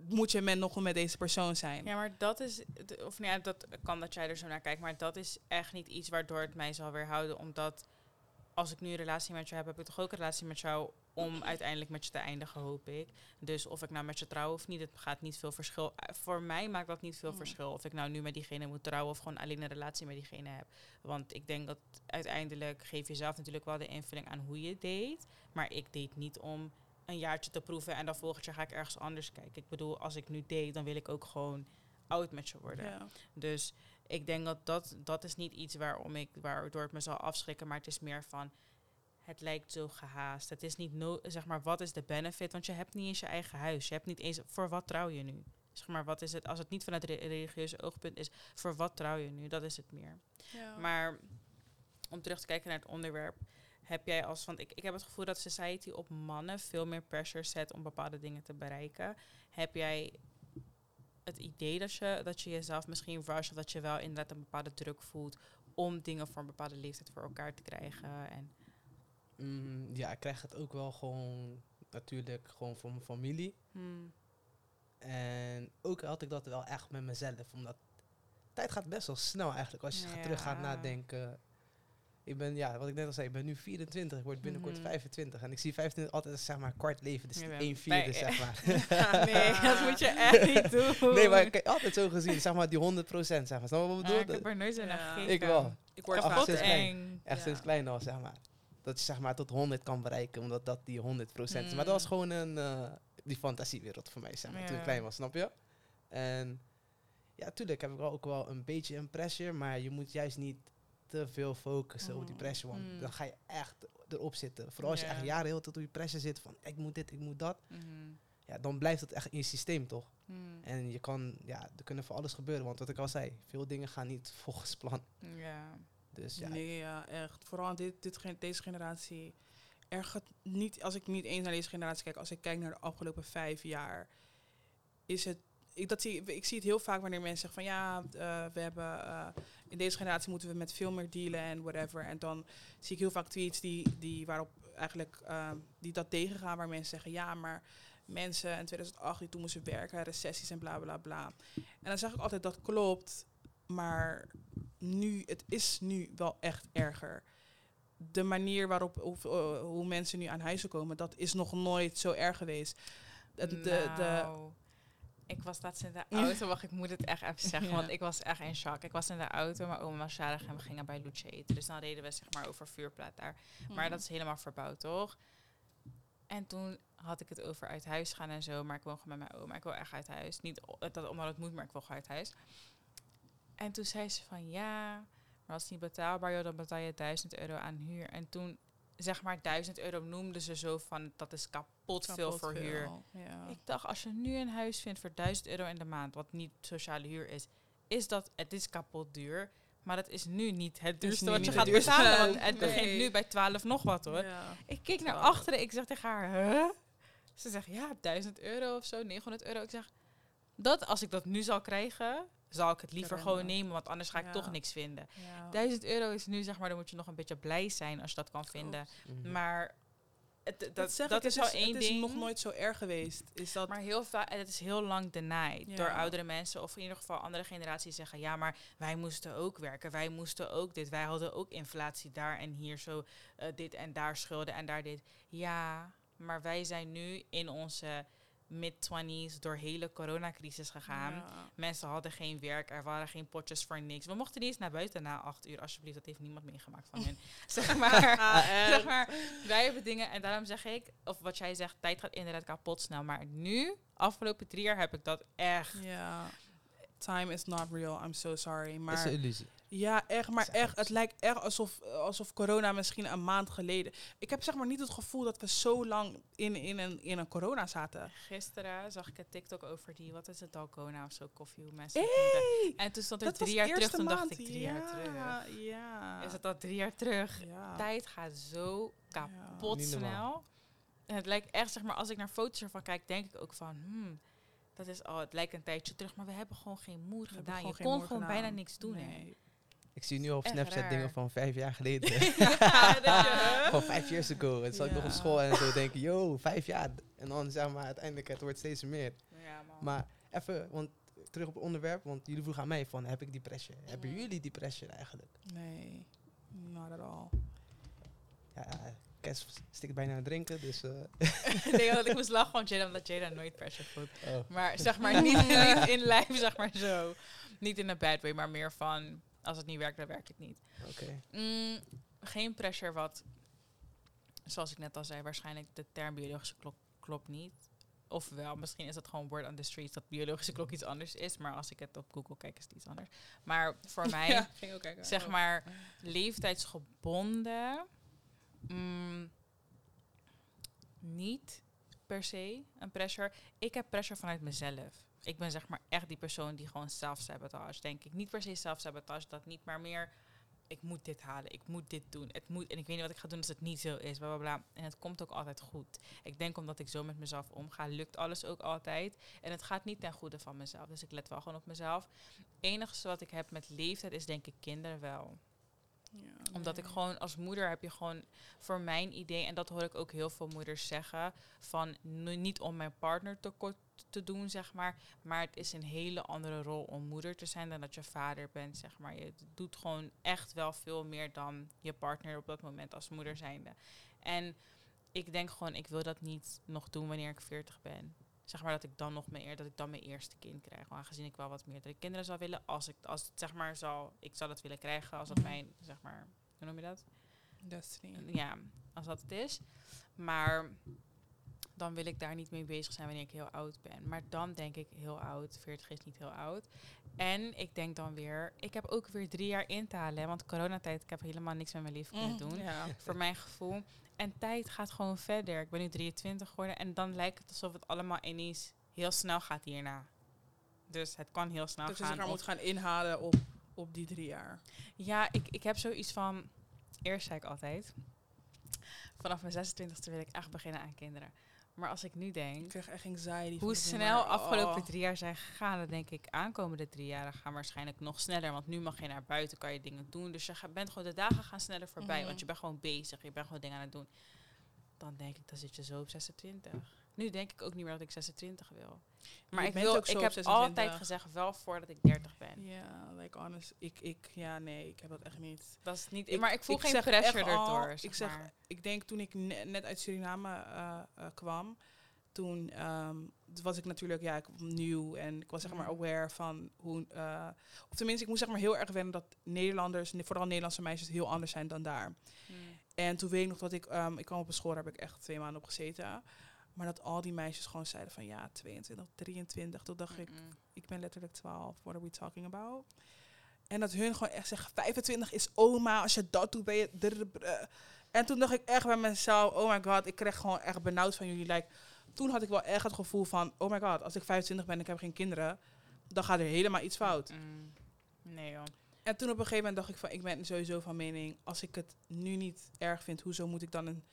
moet je met nog met deze persoon zijn. Ja, maar dat is, of nee, dat kan dat jij er zo naar kijkt, maar dat is echt niet iets waardoor het mij zal weerhouden, omdat als ik nu een relatie met jou heb, heb ik toch ook een relatie met jou om uiteindelijk met je te eindigen, hoop ik. Dus of ik nou met je trouw of niet, het gaat niet veel verschil. Eh, voor mij maakt dat niet veel verschil of ik nou nu met diegene moet trouwen of gewoon alleen een relatie met diegene heb. Want ik denk dat uiteindelijk geef je zelf natuurlijk wel de invulling aan hoe je date. Maar ik date niet om een jaartje te proeven en dan volgend jaar ga ik ergens anders kijken. Ik bedoel, als ik nu date, dan wil ik ook gewoon oud met je worden. Dus ik denk dat, dat dat is niet iets waarom ik, waardoor het me zal afschrikken, maar het is meer van het lijkt zo gehaast. Het is niet no zeg maar, wat is de benefit? Want je hebt niet eens je eigen huis. Je hebt niet eens, voor wat trouw je nu? Zeg maar, wat is het, als het niet vanuit het religieuze oogpunt is, voor wat trouw je nu? Dat is het meer. Ja. Maar om terug te kijken naar het onderwerp, heb jij als, want ik, ik heb het gevoel dat society op mannen veel meer pressure zet om bepaalde dingen te bereiken. Heb jij het idee dat je, dat je jezelf misschien rush of dat je wel inderdaad een bepaalde druk voelt om dingen voor een bepaalde leeftijd voor elkaar te krijgen? En Mm, ja, ik krijg het ook wel gewoon natuurlijk gewoon van mijn familie. Hmm. En ook had ik dat wel echt met mezelf. Omdat tijd gaat best wel snel eigenlijk als je ja. terug gaat nadenken. Ik ben, ja, wat ik net al zei, ik ben nu 24, ik word binnenkort 25. Mhm. En ik zie 25 altijd zeg maar kwart leven, dus ja, 1 vierde zeg maar. nee, dat moet je echt niet doen. Nee, maar ik heb altijd zo gezien, zeg maar die 100% zeg maar. Snap wat ik bedoel? ik heb er nooit naar. Ik wel. Ik word echt eng. Echt sinds klein al, zeg maar dat je zeg maar tot 100 kan bereiken, omdat dat die 100% is. Maar dat was mm. gewoon een, uh, die fantasiewereld voor mij, zeg maar, toen ik klein was, snap je? En ja, tuurlijk heb ik ook wel een beetje een pressure, maar je moet juist niet te veel focussen op die mm. pressure, want mm. dan ga je echt erop zitten. Vooral als je echt jaren heel tot op je pressure zit van ik moet dit, ik moet dat. Mm-hmm. Ja, dan blijft het echt in je systeem, toch? En je kan, ja, er kunnen voor alles gebeuren, want wat ik al zei, veel dingen gaan niet volgens plan. Ja. Dus ja. Nee, ja, echt. Vooral dit, dit, deze generatie. Er gaat niet, als ik niet eens naar deze generatie kijk, als ik kijk naar de afgelopen vijf jaar, is het. Ik, dat zie, ik zie het heel vaak wanneer mensen zeggen van ja, uh, we hebben uh, in deze generatie moeten we met veel meer dealen en whatever. En dan zie ik heel vaak tweets die, die waarop eigenlijk uh, die dat tegengaan, waar mensen zeggen ja, maar mensen in 2008 die toen moesten werken, recessies en bla bla bla. En dan zeg ik altijd dat klopt, maar nu, het is nu wel echt erger. De manier waarop of, uh, hoe mensen nu aan huizen komen, dat is nog nooit zo erg geweest. De, de, de nou, ik was laatst in de auto, wacht, ik moet het echt even zeggen, want ik was echt in shock. Ik was in de auto, maar oma was jarig en we gingen bij Luce eten. Dus dan reden we zeg maar over vuurplaat daar. Maar mhm. dat is helemaal verbouwd, toch? En toen had ik het over uit huis gaan en zo, maar ik wil gewoon met mijn oma. Ik wil echt uit huis. Niet dat omdat het moet, maar ik wil gewoon uit huis. En toen zei ze van ja, maar als het niet betaalbaar dan betaal je 1000 euro aan huur. En toen zeg maar 1000 euro noemden ze zo van dat is kapot, veel voor huur. Ja. Ik dacht, als je nu een huis vindt voor 1000 euro in de maand, wat niet sociale huur is, is dat het is kapot duur. Maar dat is nu niet het duurste wat je gaat betalen. Want het begint nu bij 12 nog wat hoor. Ik keek naar achteren, ik zeg tegen haar, huh? Ze zegt ja, 1000 euro of zo, 900 euro. Ik zeg, dat als ik dat nu zal krijgen, zal ik het liever gewoon nemen, want anders ga ik toch niks vinden. Ja. 1000 euro is nu, zeg maar, dan moet je nog een beetje blij zijn als je dat kan vinden. Mhm. Maar het, dat, dat, dat is wel één ding. Het is nog nooit zo erg geweest. Is dat maar heel vaak, het is heel lang denied door oudere mensen of in ieder geval andere generaties zeggen: ja, maar wij moesten ook werken, wij moesten ook dit, wij hadden ook inflatie daar en hier zo uh, dit en daar schulden en daar dit. Ja, maar wij zijn nu in onze mid-20s door hele coronacrisis gegaan. Mensen hadden geen werk, er waren geen potjes voor niks. We mochten niet eens naar buiten na acht uur, alsjeblieft. Dat heeft niemand meegemaakt van hen. zeg, maar, ah, zeg maar, wij hebben dingen, en daarom zeg ik, of wat jij zegt, tijd gaat inderdaad kapot snel. Maar nu, afgelopen drie jaar, heb ik dat echt. Ja. Time is not real. I'm so sorry. Maar is een illusie. Ja, echt. Maar echt, het lijkt echt alsof, alsof corona misschien een maand geleden. Ik heb zeg maar niet het gevoel dat we zo lang in, in, een, in een corona zaten. Gisteren zag ik een TikTok over die, wat is het, Dalcona of zo, koffie, hoe mensen hey, En toen stond er drie jaar terug, toen dacht ik drie jaar terug. Ja. Is het al drie jaar terug? Ja. Tijd gaat zo kapot snel. En het lijkt echt, zeg maar, als ik naar foto's ervan kijk, denk ik ook van, hmm, dat is al, het lijkt een tijdje terug, maar we hebben gewoon geen moed gedaan. Je kon gewoon bijna niks doen. Nee. Ik zie nu op Snapchat dingen van vijf jaar geleden. van vijf years ago. En zat ik nog op school en zo denken, yo, vijf jaar. En dan zeg maar, uiteindelijk, het wordt steeds meer. Ja, maar even, want terug op het onderwerp, want jullie vroegen aan mij van, heb ik depressie? Mm. Hebben jullie depressie eigenlijk? Nee, not at all. Ja, Kes stikt bijna aan het drinken, dus... Uh. nee, want ik moest lachen van Jada, omdat Jada nooit pressure voelt. Oh. Maar zeg maar, niet, niet in lijf, zeg maar zo. Niet in een bad way, maar meer van als het niet werkt, dan werkt het niet. Oké. Mm, geen pressure wat, zoals ik net al zei, waarschijnlijk de term biologische klok klopt niet. Ofwel, misschien is het gewoon word on the streets dat biologische klok iets anders is. Maar als ik het op Google kijk, is het iets anders. Maar voor mij, ja, kijken, zeg maar, leeftijdsgebonden, mm, niet per se een pressure. Ik heb pressure vanuit mezelf ik ben zeg maar echt die persoon die gewoon zelfsabotage, denk ik. Niet per se zelfsabotage, dat niet, maar meer... Ik moet dit halen, ik moet dit doen. Het moet, en ik weet niet wat ik ga doen als het niet zo is. Bla, bla. En het komt ook altijd goed. Ik denk omdat ik zo met mezelf omga, lukt alles ook altijd. En het gaat niet ten goede van mezelf. Dus ik let wel gewoon op mezelf. Het enige wat ik heb met leeftijd is denk ik kinderen wel. Ja, Omdat ik gewoon als moeder heb je gewoon voor mijn idee, en dat hoor ik ook heel veel moeders zeggen, van niet om mijn partner tekort te doen, zeg maar. Maar het is een hele andere rol om moeder te zijn dan dat je vader bent, zeg maar. Je doet gewoon echt wel veel meer dan je partner op dat moment als moeder zijnde. En ik denk gewoon, ik wil dat niet nog doen wanneer ik 40 ben zeg maar dat ik dan nog meer dat ik dan mijn eerste kind krijg. Aangezien ik wel wat meerdere kinderen zou willen, als ik als het, zeg maar zal, ik zou dat willen krijgen als dat mijn zeg maar, hoe noem je dat? Destiny. Ja, als dat het is. Maar dan wil ik daar niet mee bezig zijn wanneer ik heel oud ben. Maar dan denk ik heel oud, 40 is niet heel oud. En ik denk dan weer, ik heb ook weer drie jaar in te halen. Want coronatijd, ik heb helemaal niks met mijn leven kunnen mm, doen. Ja. Voor mijn gevoel. En tijd gaat gewoon verder. Ik ben nu 23 geworden en dan lijkt het alsof het allemaal ineens heel snel gaat hierna. Dus het kan heel snel dus gaan. Dus je moet gaan inhalen op, op die drie jaar. Ja, ik, ik heb zoiets van... Eerst zei ik altijd... Vanaf mijn 26e wil ik echt beginnen aan kinderen. Maar als ik nu denk... Ik krijg echt anxiety. Hoe snel afgelopen oh. drie jaar zijn gegaan, dan denk ik aankomende drie jaar gaan waarschijnlijk nog sneller. Want nu mag je naar buiten, kan je dingen doen. Dus je bent gewoon, de dagen gaan sneller voorbij. Want mhm. je bent gewoon bezig, je bent gewoon dingen aan het doen. Dan denk ik, dan zit je zo op 26. Nu denk ik ook niet meer dat ik 26 wil. Maar ik, wil, ik heb altijd gezegd wel voordat ik 30 ben. Ja, like honest, ik, ik, ja nee, ik heb dat echt niet. Dat is niet. Ik, maar ik voel geen pressure erdoor. Ik zeg, ik denk toen ik net uit Suriname uh, uh, kwam, toen um, was ik natuurlijk ja, ik nieuw en ik was zeg maar mm. aware van hoe, uh, of tenminste, ik moest zeg maar heel erg wennen dat Nederlanders, vooral Nederlandse meisjes, heel anders zijn dan daar. Mm. En toen weet ik nog dat ik, um, ik kwam op een school, daar heb ik echt twee maanden op gezeten. Maar dat al die meisjes gewoon zeiden van ja, 22, 23. Toen dacht ik, ik ben letterlijk 12. What are we talking about? En dat hun gewoon echt zeggen, 25 is oma. Als je dat doet, ben je... En toen dacht ik echt bij mezelf, oh my god, ik kreeg gewoon echt benauwd van jullie. Like, toen had ik wel echt het gevoel van, oh my god, als ik 25 ben en ik heb geen kinderen, dan gaat er helemaal iets fout. Nee joh. En toen op een gegeven moment dacht ik van, ik ben sowieso van mening, als ik het nu niet erg vind, hoezo moet ik dan een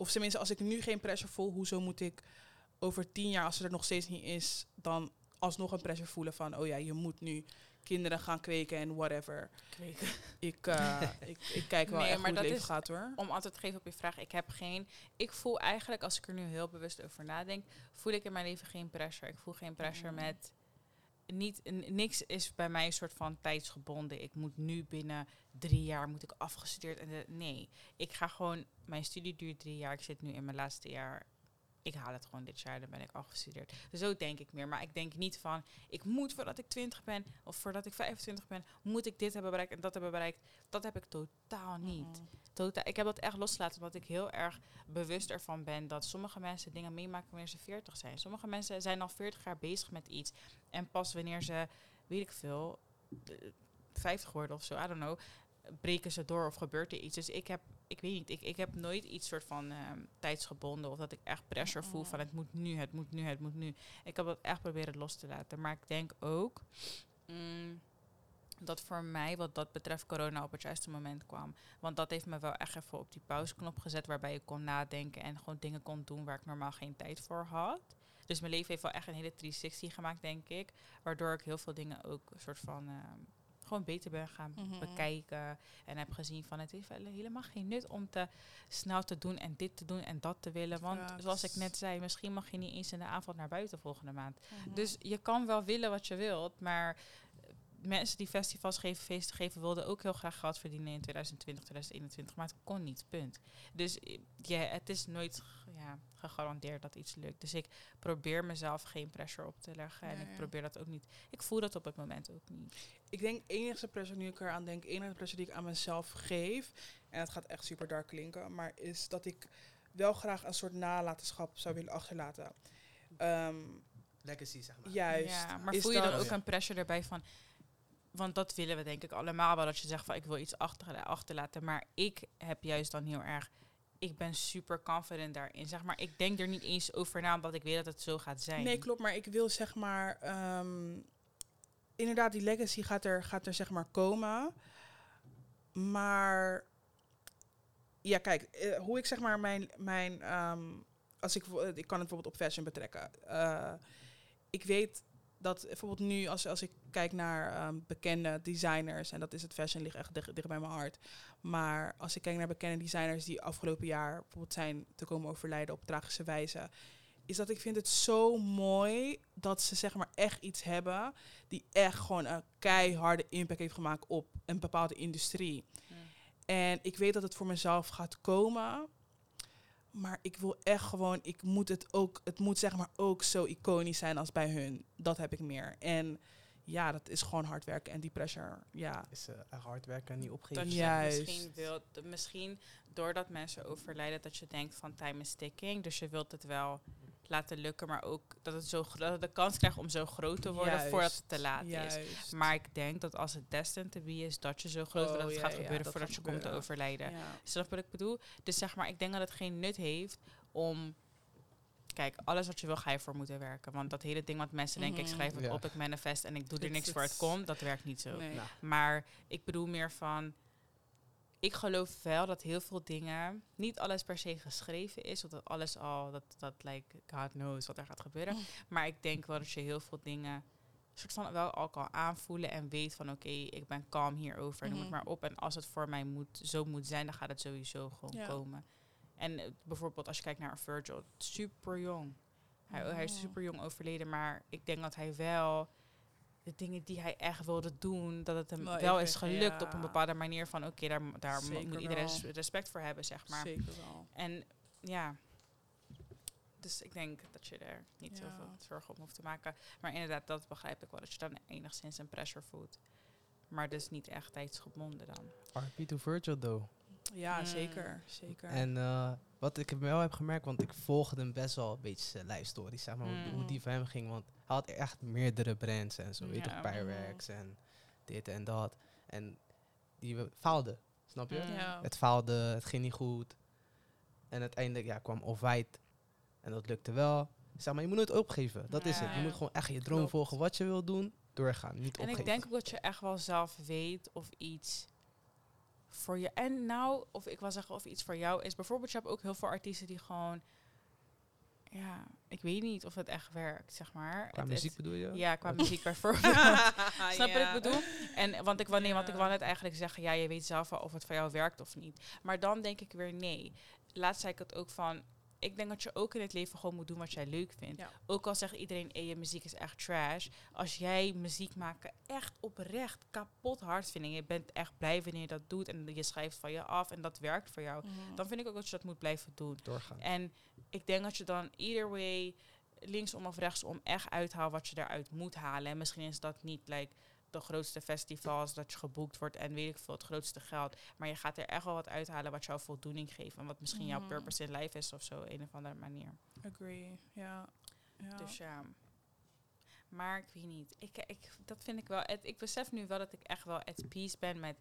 of tenminste, als ik nu geen pressure voel, hoezo moet ik over tien jaar, als het er nog steeds niet is, dan alsnog een pressure voelen van, oh ja, je moet nu kinderen gaan kweken en whatever. Kweken. Ik, uh, ik, ik, kijk wel nee, echt maar hoe het leven gaat hoor. Om antwoord te geven op je vraag, ik heb geen... Ik voel eigenlijk, als ik er nu heel bewust over nadenk, voel ik in mijn leven geen pressure. Ik voel geen pressure mm. met niet, niks is bij mij een soort van tijdsgebonden. Ik moet nu binnen drie jaar moet ik afgestudeerd. En nee, ik ga gewoon. Mijn studie duurt drie jaar. Ik zit nu in mijn laatste jaar. Ik haal het gewoon dit jaar, dan ben ik afgestudeerd. zo denk ik meer. Maar ik denk niet van, ik moet voordat ik 20 ben of voordat ik 25 ben, moet ik dit hebben bereikt en dat hebben bereikt. Dat heb ik totaal niet totaal, ik heb dat echt losgelaten, omdat ik heel erg bewust ervan ben dat sommige mensen dingen meemaken wanneer ze 40 zijn. Sommige mensen zijn al 40 jaar bezig met iets. En pas wanneer ze weet ik veel, 50 worden of zo, I don't know, breken ze door of gebeurt er iets. Dus ik heb, ik weet niet, ik, ik heb nooit iets soort van um, tijdsgebonden of dat ik echt pressure voel van het moet nu, het moet nu, het moet nu. Ik heb dat echt proberen los te laten. Maar ik denk ook mm, dat voor mij wat dat betreft corona op het juiste moment kwam. Want dat heeft me wel echt even op die pauzeknop gezet waarbij ik kon nadenken en gewoon dingen kon doen waar ik normaal geen tijd voor had. Dus mijn leven heeft wel echt een hele 360 gemaakt, denk ik. Waardoor ik heel veel dingen ook een soort van ehm, gewoon beter ben gaan mhm. bekijken. En heb gezien van het heeft helemaal geen nut om te snel te doen en dit te doen en dat te willen. Want zoals ik net zei, misschien mag je niet eens in de avond naar buiten volgende maand. Mhm. Dus je kan wel willen wat je wilt, maar mensen die festivals geven, feesten geven, wilden ook heel graag geld verdienen in 2020, 2021. Maar het kon niet, punt. Dus ja, het is nooit ja, gegarandeerd dat iets lukt. Dus ik probeer mezelf geen pressure op te leggen. en ik probeer dat ook niet. Ik voel dat op het moment ook niet. Ik denk enige pressure, nu ik eraan denk, enige pressure die ik aan mezelf geef. En het gaat echt super dark klinken. Maar is dat ik wel graag een soort nalatenschap zou willen achterlaten. Um, Legacy, zeg maar. Juist. Ja, maar voel je dan ook een pressure erbij van want dat willen we denk ik allemaal wel. Dat je zegt van ik wil iets achter, achterlaten. Maar ik heb juist dan heel erg. Ik ben super confident daarin. Zeg maar, ik denk er niet eens over na, omdat ik weet dat het zo gaat zijn. Nee, klopt. Maar ik wil zeg maar. Ehm, inderdaad, die legacy gaat er, gaat er zeg maar komen. Maar. Ja, kijk, eh, hoe ik zeg maar mijn. mijn ehm, als ik, ik kan het bijvoorbeeld op fashion betrekken. Uh, ik weet dat bijvoorbeeld nu, als, als ik kijk naar ehm, bekende designers, en dat is het fashion, ligt echt dicht, dicht, bij mijn hart. Maar als ik kijk naar bekende designers die afgelopen jaar bijvoorbeeld zijn te komen overlijden op tragische wijze, is dat ik vind het zo mooi dat ze zeg maar echt iets hebben die echt gewoon een keiharde impact heeft gemaakt op een bepaalde industrie. En ik weet dat het voor mezelf gaat komen. Maar ik wil echt gewoon, ik moet het ook, het moet zeg maar ook zo iconisch zijn als bij hun. Dat heb ik meer. En ja, dat is gewoon hard werken en die pressure, ja. Is uh, hard werken en niet opgeven. Dat je Juist. misschien wilt, misschien doordat mensen overlijden, dat je denkt van time is ticking. Dus je wilt het wel laten lukken, maar ook dat het zo dat het de kans krijgt om zo groot te worden voordat het te laat is. Maar ik denk dat als het destined to be is, dat je zo groot wordt dat het oh, gaat gebeuren voordat je komt te overlijden. Snap je wat ik bedoel? Dus zeg maar, ik denk dat het geen nut heeft om kijk, alles wat je wil, ga je voor moeten werken. Want dat hele ding wat mensen denken, ik mhm. schrijf het op, ik manifest en ik doe er niks voor het komt, dat werkt niet zo. Maar ik bedoel meer van, ik geloof wel dat heel veel dingen, niet alles per se geschreven is, of dat alles al, dat, dat like, God knows wat er gaat gebeuren. Mm. Maar ik denk wel dat je heel veel dingen soort van wel al kan aanvoelen en weet van oké, ik ben kalm hierover, noem het mhm. maar op. En als het voor mij moet, zo moet zijn, dan gaat het sowieso gewoon komen. En uh, bijvoorbeeld als je kijkt naar Virgil, super jong. Hij, hij is super jong overleden, maar ik denk dat hij wel de dingen die hij echt wilde doen, dat het hem wel is gelukt op een bepaalde manier van oké, daar, daar moet iedereen respect voor hebben, zeg maar. Zeker wel. En ja, dus ik denk dat je er niet ja. zoveel zorgen om hoeft te maken. Maar inderdaad, dat begrijp ik wel, dat je dan enigszins een pressure voelt. Maar dus niet echt tijdsgebonden dan. RP to Virgil though. Ja, hmm. zeker. zeker. En uh, wat ik wel heb gemerkt, want ik volgde hem best wel een beetje zijn live stories, zeg maar, hoe hmm. die van hem ging. Want hij had echt meerdere brands en zo, weet je toch, Pyrex en dit en dat. En die faalde, snap je? Het faalde, het ging niet goed. En uiteindelijk ja, kwam Off-White en dat lukte wel. Zeg maar, je moet het opgeven, dat is het. Je moet gewoon echt je droom volgen, wat je wil doen, doorgaan, niet en opgeven. En ik denk ook dat je echt wel zelf weet of iets voor je. En nou, of ik wil zeggen of iets voor jou is. Bijvoorbeeld, je hebt ook heel veel artiesten die gewoon. Ja, ik weet niet of het echt werkt, zeg maar. Qua muziek bedoel je? Ja, qua muziek bijvoorbeeld. Snap wat ik bedoel? En want ik wil nee, want ik wil net eigenlijk zeggen, ja, je weet zelf wel of het voor jou werkt of niet. Maar dan denk ik weer nee. Laatst zei ik het ook van, ik denk dat je ook in het leven gewoon moet doen wat jij leuk vindt. Ook al zegt iedereen, hey, je muziek is echt trash. Als jij muziek maken echt oprecht kapot hard vindt en je bent echt blij wanneer je dat doet en je schrijft van je af en dat werkt voor jou, mhm. dan vind ik ook dat je dat moet blijven doen. Doorgaan. En ik denk dat je dan either way linksom of rechtsom echt uithaalt wat je daaruit moet halen. En misschien is dat niet like de grootste festivals, dat je geboekt wordt en weet ik veel, het grootste geld. Maar je gaat er echt wel wat uithalen wat jou voldoening geeft. En wat misschien jouw mhm. purpose in life is of zo, een of andere manier. Agree, ja. ja. Dus ja. Maar ik weet niet. Ik, ik, dat vind ik wel. Het, ik besef nu wel dat ik echt wel at peace ben met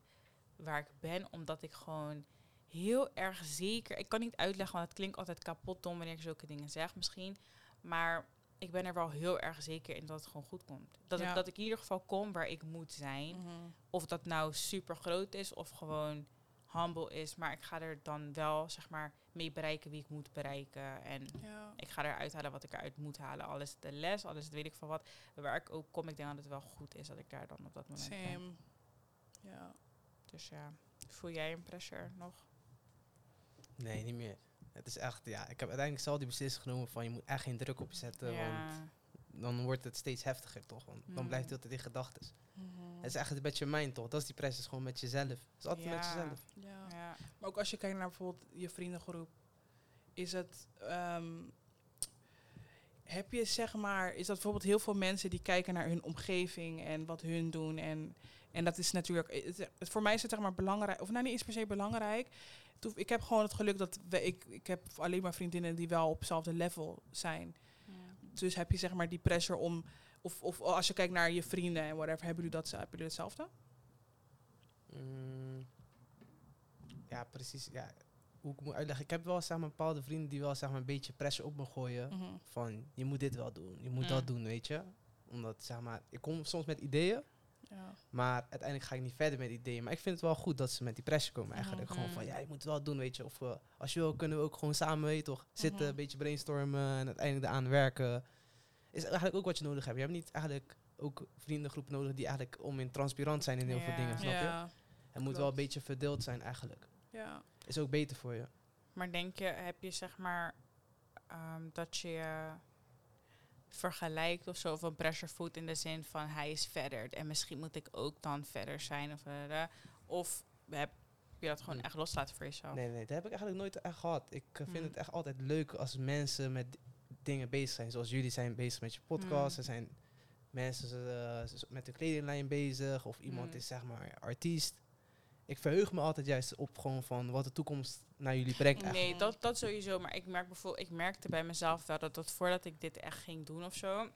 waar ik ben. Omdat ik gewoon heel erg zeker. Ik kan niet uitleggen, want het klinkt altijd kapot dom wanneer ik zulke dingen zeg misschien. Maar ik ben er wel heel erg zeker in dat het gewoon goed komt. Dat, ik, dat ik in ieder geval kom waar ik moet zijn. Mhm. Of dat nou super groot is of gewoon humble is. Maar ik ga er dan wel, zeg maar, mee bereiken wie ik moet bereiken. En ik ga eruit halen wat ik eruit moet halen. Alles de les, alles weet ik van wat. Waar ik ook kom, ik denk dat het wel goed is dat ik daar dan op dat moment Same. ben. Ja. Dus ja, voel jij een pressure nog? Nee, niet meer. Het is echt, ja, ik heb uiteindelijk zelf die beslissing genomen van je moet echt geen druk op je zetten. Want dan wordt het steeds heftiger, toch? Want dan blijft het altijd in gedachten. Mm Het is echt een beetje mijn toch? Dat is die press, is gewoon met jezelf. Het is altijd met jezelf. Ja. ja. Maar ook als je kijkt naar bijvoorbeeld je vriendengroep, is het. Ehm, heb je zeg maar, is dat bijvoorbeeld heel veel mensen die kijken naar hun omgeving en wat hun doen en en dat is natuurlijk, het, voor mij is het zeg maar belangrijk, of nou niet eens per se belangrijk ik heb gewoon het geluk dat we, ik, ik heb alleen maar vriendinnen die wel op hetzelfde level zijn. Ja. Dus heb je zeg maar die pressure om, of, of als je kijkt naar je vrienden en whatever, hebben jullie, dat, hebben jullie hetzelfde? Mm, ja, precies. Ja, hoe ik moet uitleggen. Ik heb wel zeg maar, bepaalde vrienden die wel zeg maar, een beetje pressure op me gooien. Mhm. Van je moet dit wel doen, je moet dat doen, weet je. Omdat zeg maar, ik kom soms met ideeën. Ja. Maar uiteindelijk ga ik niet verder met ideeën. Maar ik vind het wel goed dat ze met die pressure komen eigenlijk. Gewoon van, ja, je moet het wel doen, weet je. Of uh, als je wil, kunnen we ook gewoon samen, weet toch, zitten, mhm. een beetje brainstormen en uiteindelijk eraan werken. Is eigenlijk ook wat je nodig hebt. Je hebt niet eigenlijk ook vriendengroepen nodig die eigenlijk om in transparant zijn in heel veel dingen, snap je? Het moet wel een beetje verdeeld zijn eigenlijk. Ja. Is ook beter voor je. Maar denk je, heb je zeg maar ehm, dat je vergelijkt of zo, of een pressure food in de zin van hij is verder en misschien moet ik ook dan verder zijn of uh, of heb je dat gewoon echt loslaten voor jezelf? Nee, nee, dat heb ik eigenlijk nooit echt gehad. Ik eh, vind hmm. het echt altijd leuk als mensen met dingen bezig zijn, zoals jullie zijn bezig met je podcast, hmm. er zijn mensen uh, met de kledinglijn bezig of iemand is zeg maar artiest ik verheug me altijd juist op gewoon van wat de toekomst naar jullie brengt. Nee, dat, dat sowieso. Maar ik merk bijvoorbeeld, ik merkte bij mezelf wel dat, dat voordat ik dit echt ging doen of zo.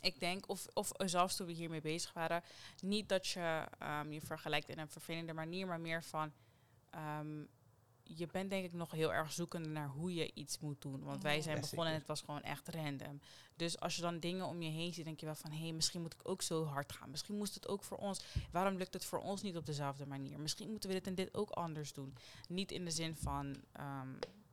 Ik denk, of, of zelfs toen we hiermee bezig waren, niet dat je um, je vergelijkt in een vervelende manier, maar meer van ehm, je bent denk ik nog heel erg zoekende naar hoe je iets moet doen. Want wij zijn begonnen en het was gewoon echt random. Dus als je dan dingen om je heen ziet, denk je wel van... hé, hey, misschien moet ik ook zo hard gaan. Misschien moest het ook voor ons... waarom lukt het voor ons niet op dezelfde manier? Misschien moeten we dit en dit ook anders doen. Niet in de zin van... Ehm,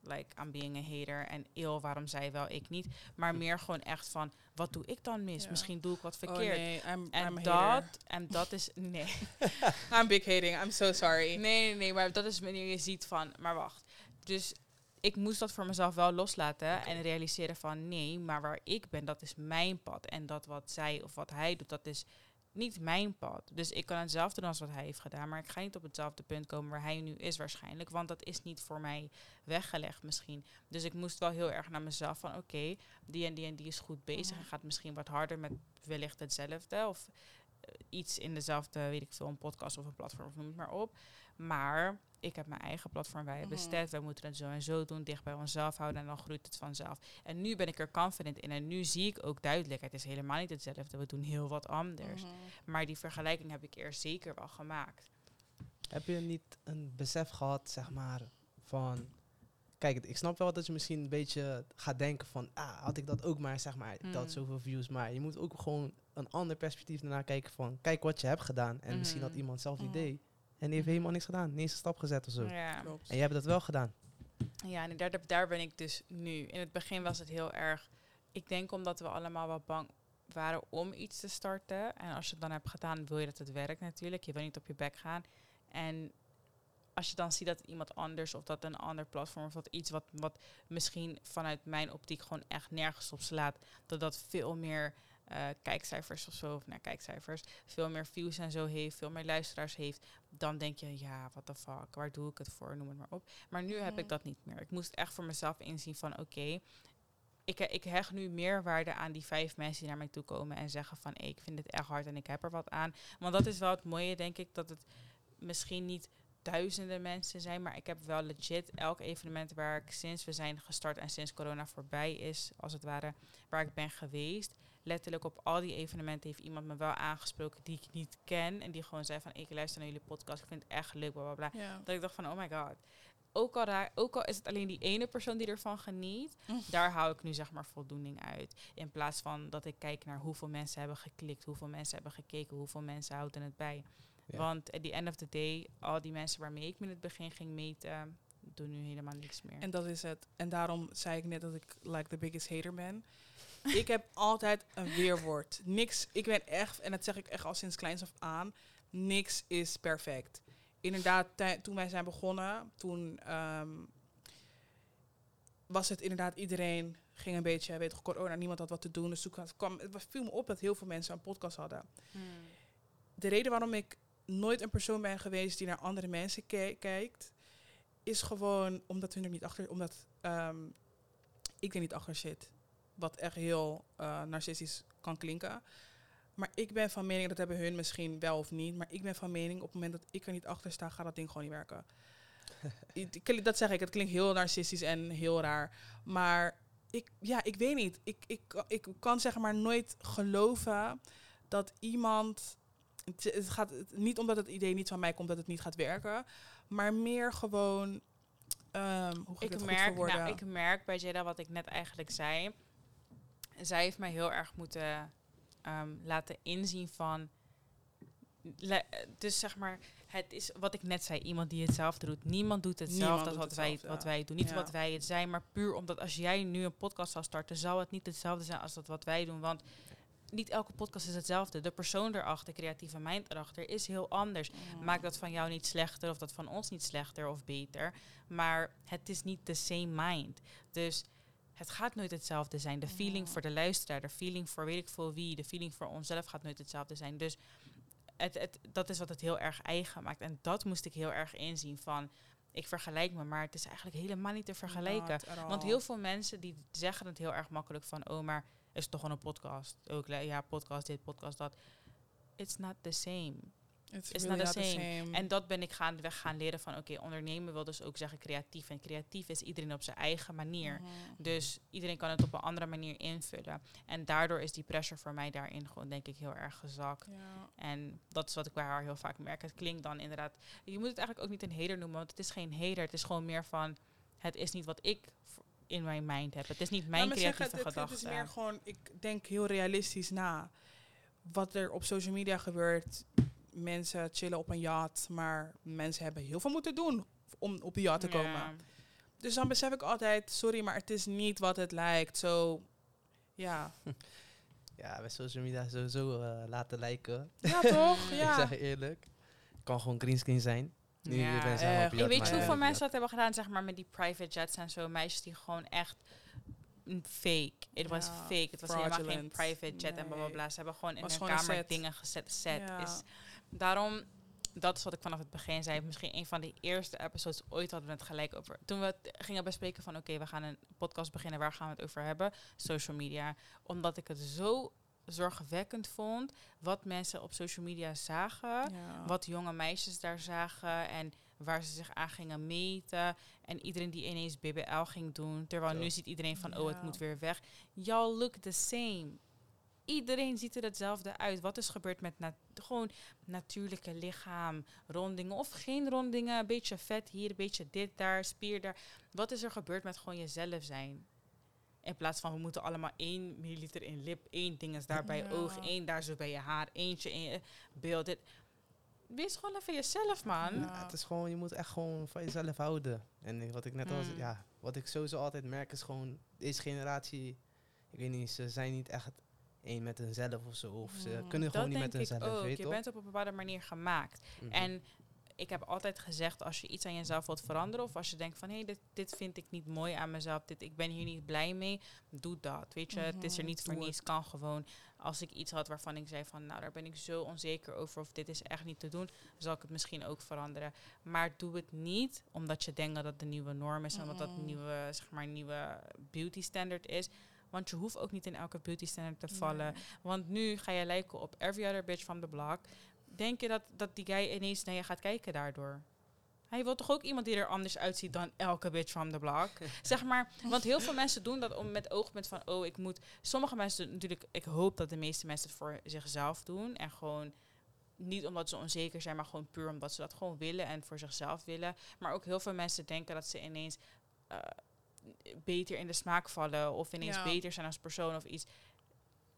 like I'm being a hater en ill, waarom zij wel, ik niet. Maar meer gewoon echt van, wat doe ik dan mis? Misschien doe ik wat oh, verkeerd. Oh nee, I'm, en I'm dat, en dat is, nee. I'm big hating, I'm so sorry. Nee, nee, nee, maar dat is wanneer je ziet van, maar wacht. Dus ik moest dat voor mezelf wel loslaten en realiseren van, nee, maar waar ik ben, dat is mijn pad. En dat wat zij of wat hij doet, dat is niet mijn pad. Dus ik kan hetzelfde doen als wat hij heeft gedaan. Maar ik ga niet op hetzelfde punt komen waar hij nu is waarschijnlijk. Want dat is niet voor mij weggelegd misschien. Dus ik moest wel heel erg naar mezelf van oké, die en die en die is goed bezig. En gaat misschien wat harder met wellicht hetzelfde. Of eh, iets in dezelfde, weet ik veel, een podcast of een platform of noem het maar op. Maar ik heb mijn eigen platform, wij hebben mm wij moeten het zo en zo doen, dicht bij onszelf houden en dan groeit het vanzelf. En nu ben ik er confident in en nu zie ik ook duidelijk, het is helemaal niet hetzelfde, we doen heel wat anders. Mhm. Maar die vergelijking heb ik eerst zeker wel gemaakt. Heb je niet een besef gehad, zeg maar, van... Kijk, ik snap wel dat je misschien een beetje gaat denken van... Ah, had ik dat ook maar, zeg maar, dat mm. zoveel views. Maar je moet ook gewoon een ander perspectief naar kijken van... Kijk wat je hebt gedaan. En misschien had mhm. iemand zelf mm idee. En die heeft helemaal niks gedaan. Niet eens een stap gezet of zo. Ja. Klopt. En jij hebt dat wel gedaan. Ja, en daar, daar ben ik dus nu. In het begin was het heel erg... Ik denk omdat we allemaal wat bang waren om iets te starten. En als je het dan hebt gedaan, wil je dat het werkt natuurlijk. Je wil niet op je bek gaan. En als je dan ziet dat iemand anders of dat een ander platform of dat iets wat, wat misschien vanuit mijn optiek gewoon echt nergens op slaat, dat dat veel meer uh, kijkcijfers of zo, of naar kijkcijfers, veel meer views en zo heeft, veel meer luisteraars heeft, dan denk je, ja, what the fuck, waar doe ik het voor, noem het maar op. Maar nu heb ik dat niet meer. Ik moest echt voor mezelf inzien van, oké, ik, ik hecht nu meer waarde aan die vijf mensen die naar mij toe komen en zeggen van, ik vind het echt hard en ik heb er wat aan. Want dat is wel het mooie, denk ik, dat het misschien niet duizenden mensen zijn, maar ik heb wel legit elk evenement waar ik sinds we zijn gestart en sinds corona voorbij is, als het ware, waar ik ben geweest, letterlijk op al die evenementen heeft iemand me wel aangesproken die ik niet ken. En die gewoon zei van, ik luister naar jullie podcast, ik vind het echt leuk, bla bla bla. Dat ik dacht van, oh my god. Ook al, raar, ook al is het alleen die ene persoon die ervan geniet, mm. daar hou ik nu zeg maar voldoening uit. In plaats van dat ik kijk naar hoeveel mensen hebben geklikt, hoeveel mensen hebben gekeken, hoeveel mensen houden het bij. Want at the end of the day, al die mensen waarmee ik me in het begin ging meten, doen nu helemaal niks meer. En dat is het. En daarom zei ik net dat ik like the biggest hater ben. Ik heb altijd een weerwoord. Niks, ik ben echt, en dat zeg ik echt al sinds kleins af aan, niks is perfect. Inderdaad, toen wij zijn begonnen, toen ehm, was het inderdaad iedereen ging een beetje, weet je, corona, niemand had wat te doen. Dus toen kwam, het viel me op dat heel veel mensen een podcast hadden. Hmm. De reden waarom ik nooit een persoon ben geweest die naar andere mensen kijkt, is gewoon omdat hun er niet achter, omdat um, ik er niet achter zit. Wat echt heel uh, narcistisch kan klinken. Maar ik ben van mening, dat hebben hun misschien wel of niet, maar ik ben van mening, op het moment dat ik er niet achter sta, gaat dat ding gewoon niet werken. dat zeg ik, het klinkt heel narcistisch en heel raar. Maar ik, ja, ik weet niet. Ik, ik, ik kan zeg maar nooit geloven dat iemand het, gaat niet omdat het idee niet van mij komt dat het niet gaat werken, maar meer gewoon. Um, hoe ik, merk, nou, ik merk bij Jada wat ik net eigenlijk zei. Zij heeft mij heel erg moeten ehm, laten inzien van. dus zeg maar, het is wat ik net zei, iemand die hetzelfde doet. Niemand doet hetzelfde als wat, wij, wat wij doen. Niet wat wij het zijn, maar puur omdat als jij nu een podcast zou starten, zou het niet hetzelfde zijn als dat wat wij doen. Want niet elke podcast is hetzelfde. De persoon erachter, creatieve mind erachter, is heel anders. Maakt dat van jou niet slechter of dat van ons niet slechter of beter. Maar het is niet the same mind. Dus het gaat nooit hetzelfde zijn. De feeling voor de luisteraar, de feeling voor weet ik veel wie, de feeling voor onszelf gaat nooit hetzelfde zijn. Dus het, het, dat is wat het heel erg eigen maakt. En dat moest ik heel erg inzien van ik vergelijk me, maar het is eigenlijk helemaal niet te vergelijken. Want heel veel mensen die zeggen het heel erg makkelijk van, oh, maar is toch gewoon een podcast. Ook ja, podcast dit, podcast dat. It's not the same. It's, It's not, the, same. En dat ben ik gaan, weg gaan leren van, oké, ondernemen wil dus ook zeggen creatief. En creatief is iedereen op zijn eigen manier. Mhm. Dus iedereen kan het op een andere manier invullen. En daardoor is die pressure voor mij daarin gewoon, denk ik, heel erg gezakt. En dat is wat ik bij haar heel vaak merk. Het klinkt dan inderdaad, je moet het eigenlijk ook niet een hater noemen, want het is geen hater. Het is gewoon meer van, het is niet wat ik in mijn mind heb. Het is niet mijn nou, creatieve gedachte. Het, is meer gewoon, ik denk heel realistisch na. Wat er op social media gebeurt. Mensen chillen op een yacht, maar mensen hebben heel veel moeten doen om op die yacht te komen. Dus dan besef ik altijd, sorry, maar het is niet wat het lijkt. Zo, ja. Ja, bij social media sowieso uh, laten lijken. Ja, toch? Ja. ik zeg je eerlijk. Het kan gewoon greenscreen zijn. Nu ja, ben je weet je hoeveel mensen dat hebben gedaan, zeg maar, met die private jets en zo. Meisjes die gewoon echt fake. Het was fake. Het was helemaal geen private jet en bla bla Ze hebben gewoon in hun kamer dingen gezet. Set is. Daarom, dat is wat ik vanaf het begin zei. Misschien een van de eerste episodes ooit hadden we het gelijk over. Toen we gingen bespreken van oké, we gaan een podcast beginnen. Waar gaan we het over hebben? Social media. Omdat ik het zo zorgwekkend vond wat mensen op social media zagen, wat jonge meisjes daar zagen en waar ze zich aan gingen meten en iedereen die ineens BBL ging doen, terwijl nu ziet iedereen van oh het moet weer weg. Y'all look the same. Iedereen ziet er hetzelfde uit. Wat is gebeurd met na gewoon natuurlijke lichaam, rondingen of geen rondingen, een beetje vet hier, een beetje dit daar, spier daar. Wat is er gebeurd met gewoon jezelf zijn? In plaats van we moeten allemaal 1 milliliter in lip, één ding is daar bij je oog, één daar zo bij je haar, eentje in je beeld. Dit. Wees gewoon even jezelf, man. Ja, het is gewoon, je moet echt gewoon van jezelf houden. En wat ik net al mm. ja, wat ik sowieso altijd merk is gewoon, deze generatie, ik weet niet, ze zijn niet echt één met hunzelf of zo. Of ze mm. kunnen gewoon niet met hunzelf. Ook. Weet je bent op een bepaalde manier gemaakt. Mhm. En ik heb altijd gezegd, als je iets aan jezelf wilt veranderen, of als je denkt van hé, hey, dit, dit vind ik niet mooi aan mezelf, dit, ik ben hier niet blij mee, doe dat. Weet je, het is er mhm, niet voor niets, kan gewoon. Als ik iets had waarvan ik zei van nou, daar ben ik zo onzeker over, of dit is echt niet te doen, zal ik het misschien ook veranderen. Maar doe het niet omdat je denkt dat het de nieuwe norm is en dat dat een nieuwe, zeg maar, nieuwe beauty standard is. Want je hoeft ook niet in elke beauty standard te vallen. Want nu ga je lijken op every other bitch from the block denk je dat, dat die guy ineens naar je gaat kijken daardoor? Hij wil toch ook iemand die er anders uitziet dan elke bitch van de blok. zeg maar, want heel veel mensen doen dat om met oogpunt van, oh, ik moet. Sommige mensen natuurlijk, ik hoop dat de meeste mensen het voor zichzelf doen en gewoon niet omdat ze onzeker zijn, maar gewoon puur omdat ze dat gewoon willen en voor zichzelf willen. Maar ook heel veel mensen denken dat ze ineens uh, beter in de smaak vallen of ineens beter zijn als persoon of iets.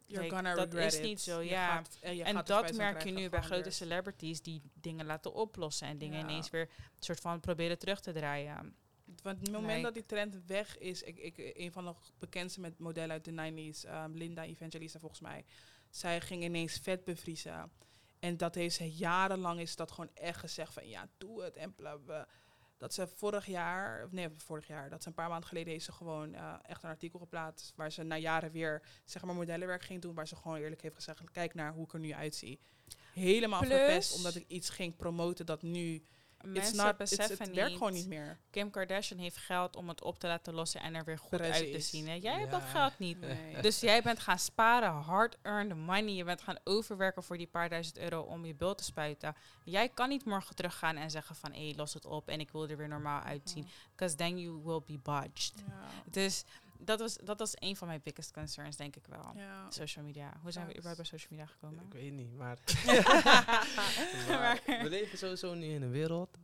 You're gonna dat is it. niet zo, ja. Eh, en dat merk je nu bij grote celebrities die dingen laten oplossen en dingen ineens weer een soort van proberen terug te draaien. Want het moment dat die trend weg is, ik, ik, een van de bekendste met modellen uit de 90s, um, Linda Evangelista volgens mij, zij ging ineens vet bevriezen. En dat heeft ze jarenlang is dat gewoon echt gezegd van ja, doe het en bla bla dat ze vorig jaar, of nee, vorig jaar, dat ze een paar maanden geleden heeft ze gewoon uh, echt een artikel geplaatst waar ze na jaren weer zeg maar modellenwerk ging doen, waar ze gewoon eerlijk heeft gezegd, kijk naar hoe ik er nu uitzie. Helemaal Plus, verpest omdat ik iets ging promoten dat nu Mensen not, beseffen het werkt gewoon niet meer. Kim Kardashian heeft geld om het op te laten lossen en er weer goed uit te zien. Hè? Jij hebt dat geld niet. Dus jij bent gaan sparen, hard-earned money. Je bent gaan overwerken voor die paar duizend euro om je bult te spuiten. Jij kan niet morgen teruggaan en zeggen van, hé, hey, los het op en ik wil er weer normaal uitzien. Because then you will be budged. Dus dat was, dat was een van mijn biggest concerns, denk ik wel. Social media. Hoe zijn we überhaupt bij social media gekomen? Ik weet niet, maar, we leven sowieso nu in een wereld.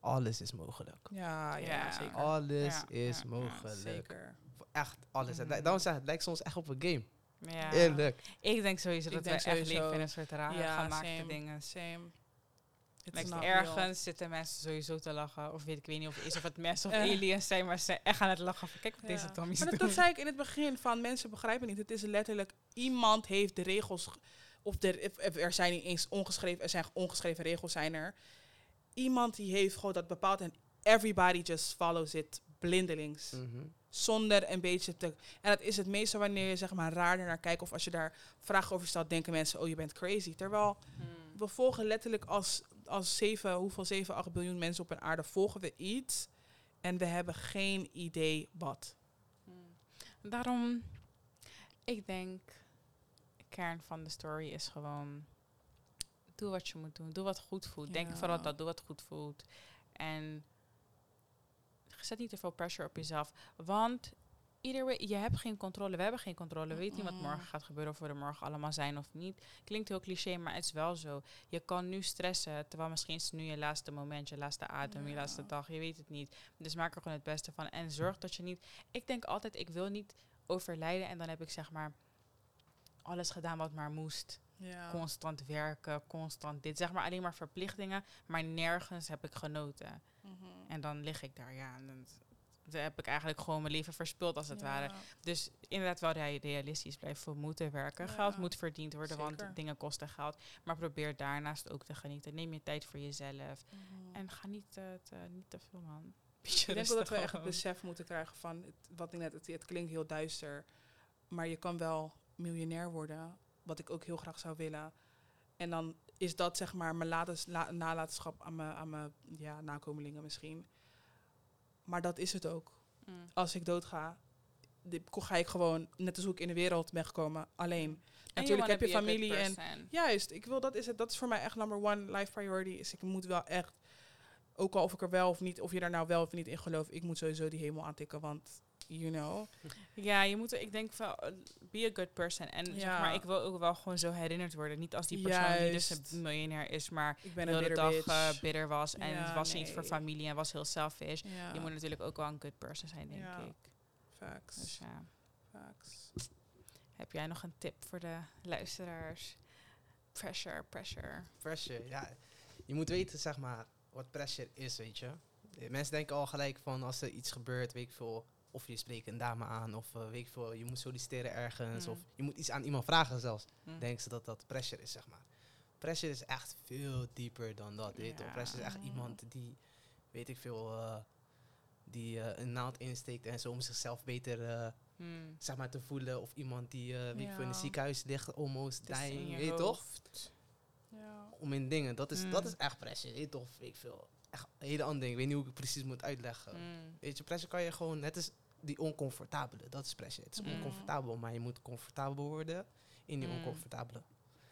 Alles is mogelijk. Ja, ja, zeker. Alles is mogelijk. zeker. Echt alles. Mm. Daarom zeg het lijkt soms echt op een game. Ja. Eerlijk. Ik denk sowieso dat wij echt leven in een soort rare ja, gemaakte dingen. Same. Like ergens zitten mensen sowieso te lachen. Of weet ik weet niet of het is of het mensen of aliens zijn, maar ze zijn echt aan het lachen. Van, kijk wat deze Tommy's maar dat, dat zei ik in het begin van mensen begrijpen niet. Het is letterlijk iemand heeft de regels of er, er zijn niet eens ongeschreven, er zijn ongeschreven regels zijn er. Iemand die heeft gewoon dat bepaald en everybody just follows it blindelings. Mhm. Zonder een beetje te. En dat is het meeste wanneer je zeg maar raar naar kijkt of als je daar vragen over stelt, denken mensen, oh je bent crazy. Terwijl hmm. we volgen letterlijk als als 7, hoeveel 7, 8 biljoen mensen op een aarde volgen we iets en we hebben geen idee wat. Hmm. Daarom, ik denk, de kern van de story is gewoon, doe wat je moet doen. Doe wat goed voelt. Denk vooral dat, doe wat goed voelt. En zet niet te veel pressure op jezelf. Want either je hebt geen controle. We hebben geen controle. We weten niet wat morgen gaat gebeuren of we er morgen allemaal zijn of niet. Klinkt heel cliché, maar het is wel zo. Je kan nu stressen, terwijl misschien is het nu je laatste moment, je laatste adem, je laatste dag. Je weet het niet. Dus maak er gewoon het beste van. En zorg dat je niet... Ik denk altijd, ik wil niet overlijden. En dan heb ik zeg maar alles gedaan wat maar moest. Ja. Constant werken, constant dit. Zeg maar alleen maar verplichtingen. Maar nergens heb ik genoten. Mhm. En dan lig ik daar, ja. En dan heb ik eigenlijk gewoon mijn leven verspild als het ware. Dus inderdaad wel realistisch blijven moeten werken. Geld moet verdiend worden, want dingen kosten geld. Maar probeer daarnaast ook te genieten. Neem je tijd voor jezelf. Mhm. En ga niet, te, niet te veel, man. ik denk wel dat we echt het besef moeten krijgen van... Het, wat ik net, het, het klinkt heel duister. Maar je kan wel miljonair worden. Wat ik ook heel graag zou willen. En dan is dat zeg maar mijn nalatenschap aan mijn, aan mijn ja, nakomelingen misschien. Maar dat is het ook. Mm. Als ik doodga, ga ik gewoon, net als hoe ik in de wereld ben gekomen, alleen. Natuurlijk heb je familie en juist, ik wil dat is het. Dat is voor mij echt number one life priority. Is ik moet wel echt, ook al of ik er wel of niet, of je daar nou wel of niet in gelooft, ik moet sowieso die hemel aantikken, want you know. Ja, je moet, ik denk wel, uh, be a good person. En ja. zeg maar, ik wil ook wel gewoon zo herinnerd worden. Niet als die persoon die dus een miljonair is, maar ik ben de dag uh, bitter was en ja, was nee. niet voor familie en was heel selfish. Ja. Je moet natuurlijk ook wel een good person zijn, denk ik. Facts. Dus ja. Facts. Heb jij nog een tip voor de luisteraars? Pressure, pressure. Pressure, ja. Je moet weten, zeg maar, wat pressure is, weet je. Mensen denken al gelijk van als er iets gebeurt, weet ik veel, of je spreekt een dame aan, of uh, weet ik veel, je moet solliciteren ergens, mm. of je moet iets aan iemand vragen zelfs. Mm. Denken ze dat dat pressure is, zeg maar. Pressure is echt veel dieper dan dat, weet je Pressure is echt iemand die, weet ik veel, uh, die uh, een naald insteekt en zo om zichzelf beter mm. zeg maar, te voelen. Of iemand die uh, weet ja. in een ziekenhuis ligt, almost dying, weet je toch? Ja. Om in dingen, dat is, dat is echt pressure, weet je toch? Weet ik veel. Echt een hele andere ding. Ik weet niet hoe ik het precies moet uitleggen. Weet je, pressure kan je gewoon, net is die oncomfortabele. Dat is pressure. Het is mm. oncomfortabel, maar je moet comfortabel worden in die mm. oncomfortabele.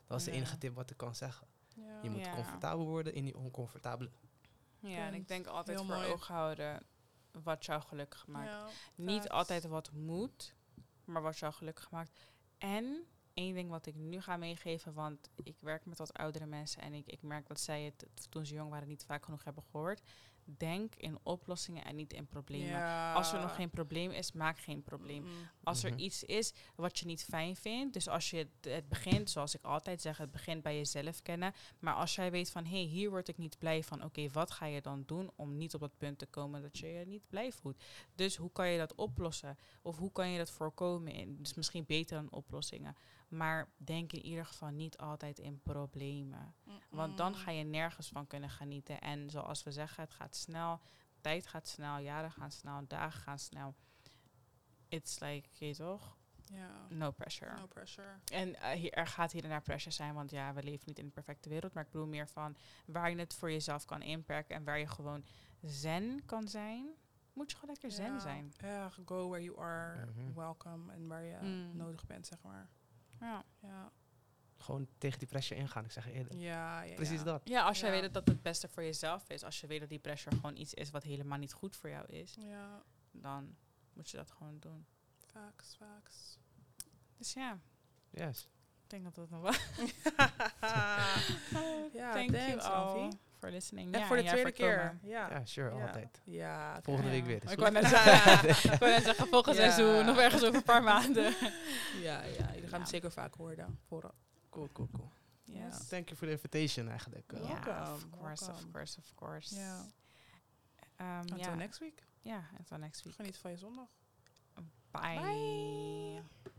Dat is de enige tip wat ik kan zeggen. Ja. Je moet comfortabel worden in die oncomfortabele. Ja, en ik denk altijd voor ogen houden wat jou gelukkig maakt. Niet altijd wat moet, maar wat jou gelukkig maakt. En één ding wat ik nu ga meegeven, want ik werk met wat oudere mensen en ik, ik merk dat zij het toen ze jong waren niet vaak genoeg hebben gehoord denk in oplossingen en niet in problemen. Als er nog geen probleem is, maak geen probleem. Als er mhm. iets is wat je niet fijn vindt, dus als je het, begint, zoals ik altijd zeg, het begint bij jezelf kennen. Maar als jij weet van, hé, hey, hier word ik niet blij van, oké, wat ga je dan doen om niet op dat punt te komen dat je je niet blij voelt? Dus hoe kan je dat oplossen? Of hoe kan je dat voorkomen? Dus misschien beter dan oplossingen. Maar denk in ieder geval niet altijd in problemen. Want dan ga je nergens van kunnen genieten. En zoals we zeggen, het gaat snel. Tijd gaat snel, jaren gaan snel, dagen gaan snel. It's like, je toch? Ja. No pressure. No pressure. En uh, hier, er gaat hier en daar pressure zijn, want ja, we leven niet in een perfecte wereld. Maar ik bedoel meer van waar je het voor jezelf kan inperken en waar je gewoon zen kan zijn. Moet je gewoon lekker zen zijn. Ja, go where you are mhm. welcome en waar je mm. nodig bent, zeg maar. Ja. ja. Gewoon tegen die pressure ingaan, ik zeg eerlijk. Ja, ja Precies dat. Ja, als jij weet dat dat het beste voor jezelf is. Als je weet dat die pressure gewoon iets is wat helemaal niet goed voor jou is. Ja. Dan moet je dat gewoon doen. Facts, facts. Dus ja. Yes. Ik denk dat dat nog wel. ja, thank you all for listening. En ja, voor de tweede keer. Ja, ja sure, ja. altijd. Ja, volgende week weer. Dus ik wou net zeggen, ik net zeggen, volgend seizoen, nog ergens over een paar maanden. ja, ja, jullie gaan het zeker vaak horen. Voor cool, cool, cool. Yes. Thank you for the invitation eigenlijk. Uh, yeah, of course, of course, of course. Yeah. Um, until next week. Ja, until next week. Geniet van je zondag. Bye. Bye.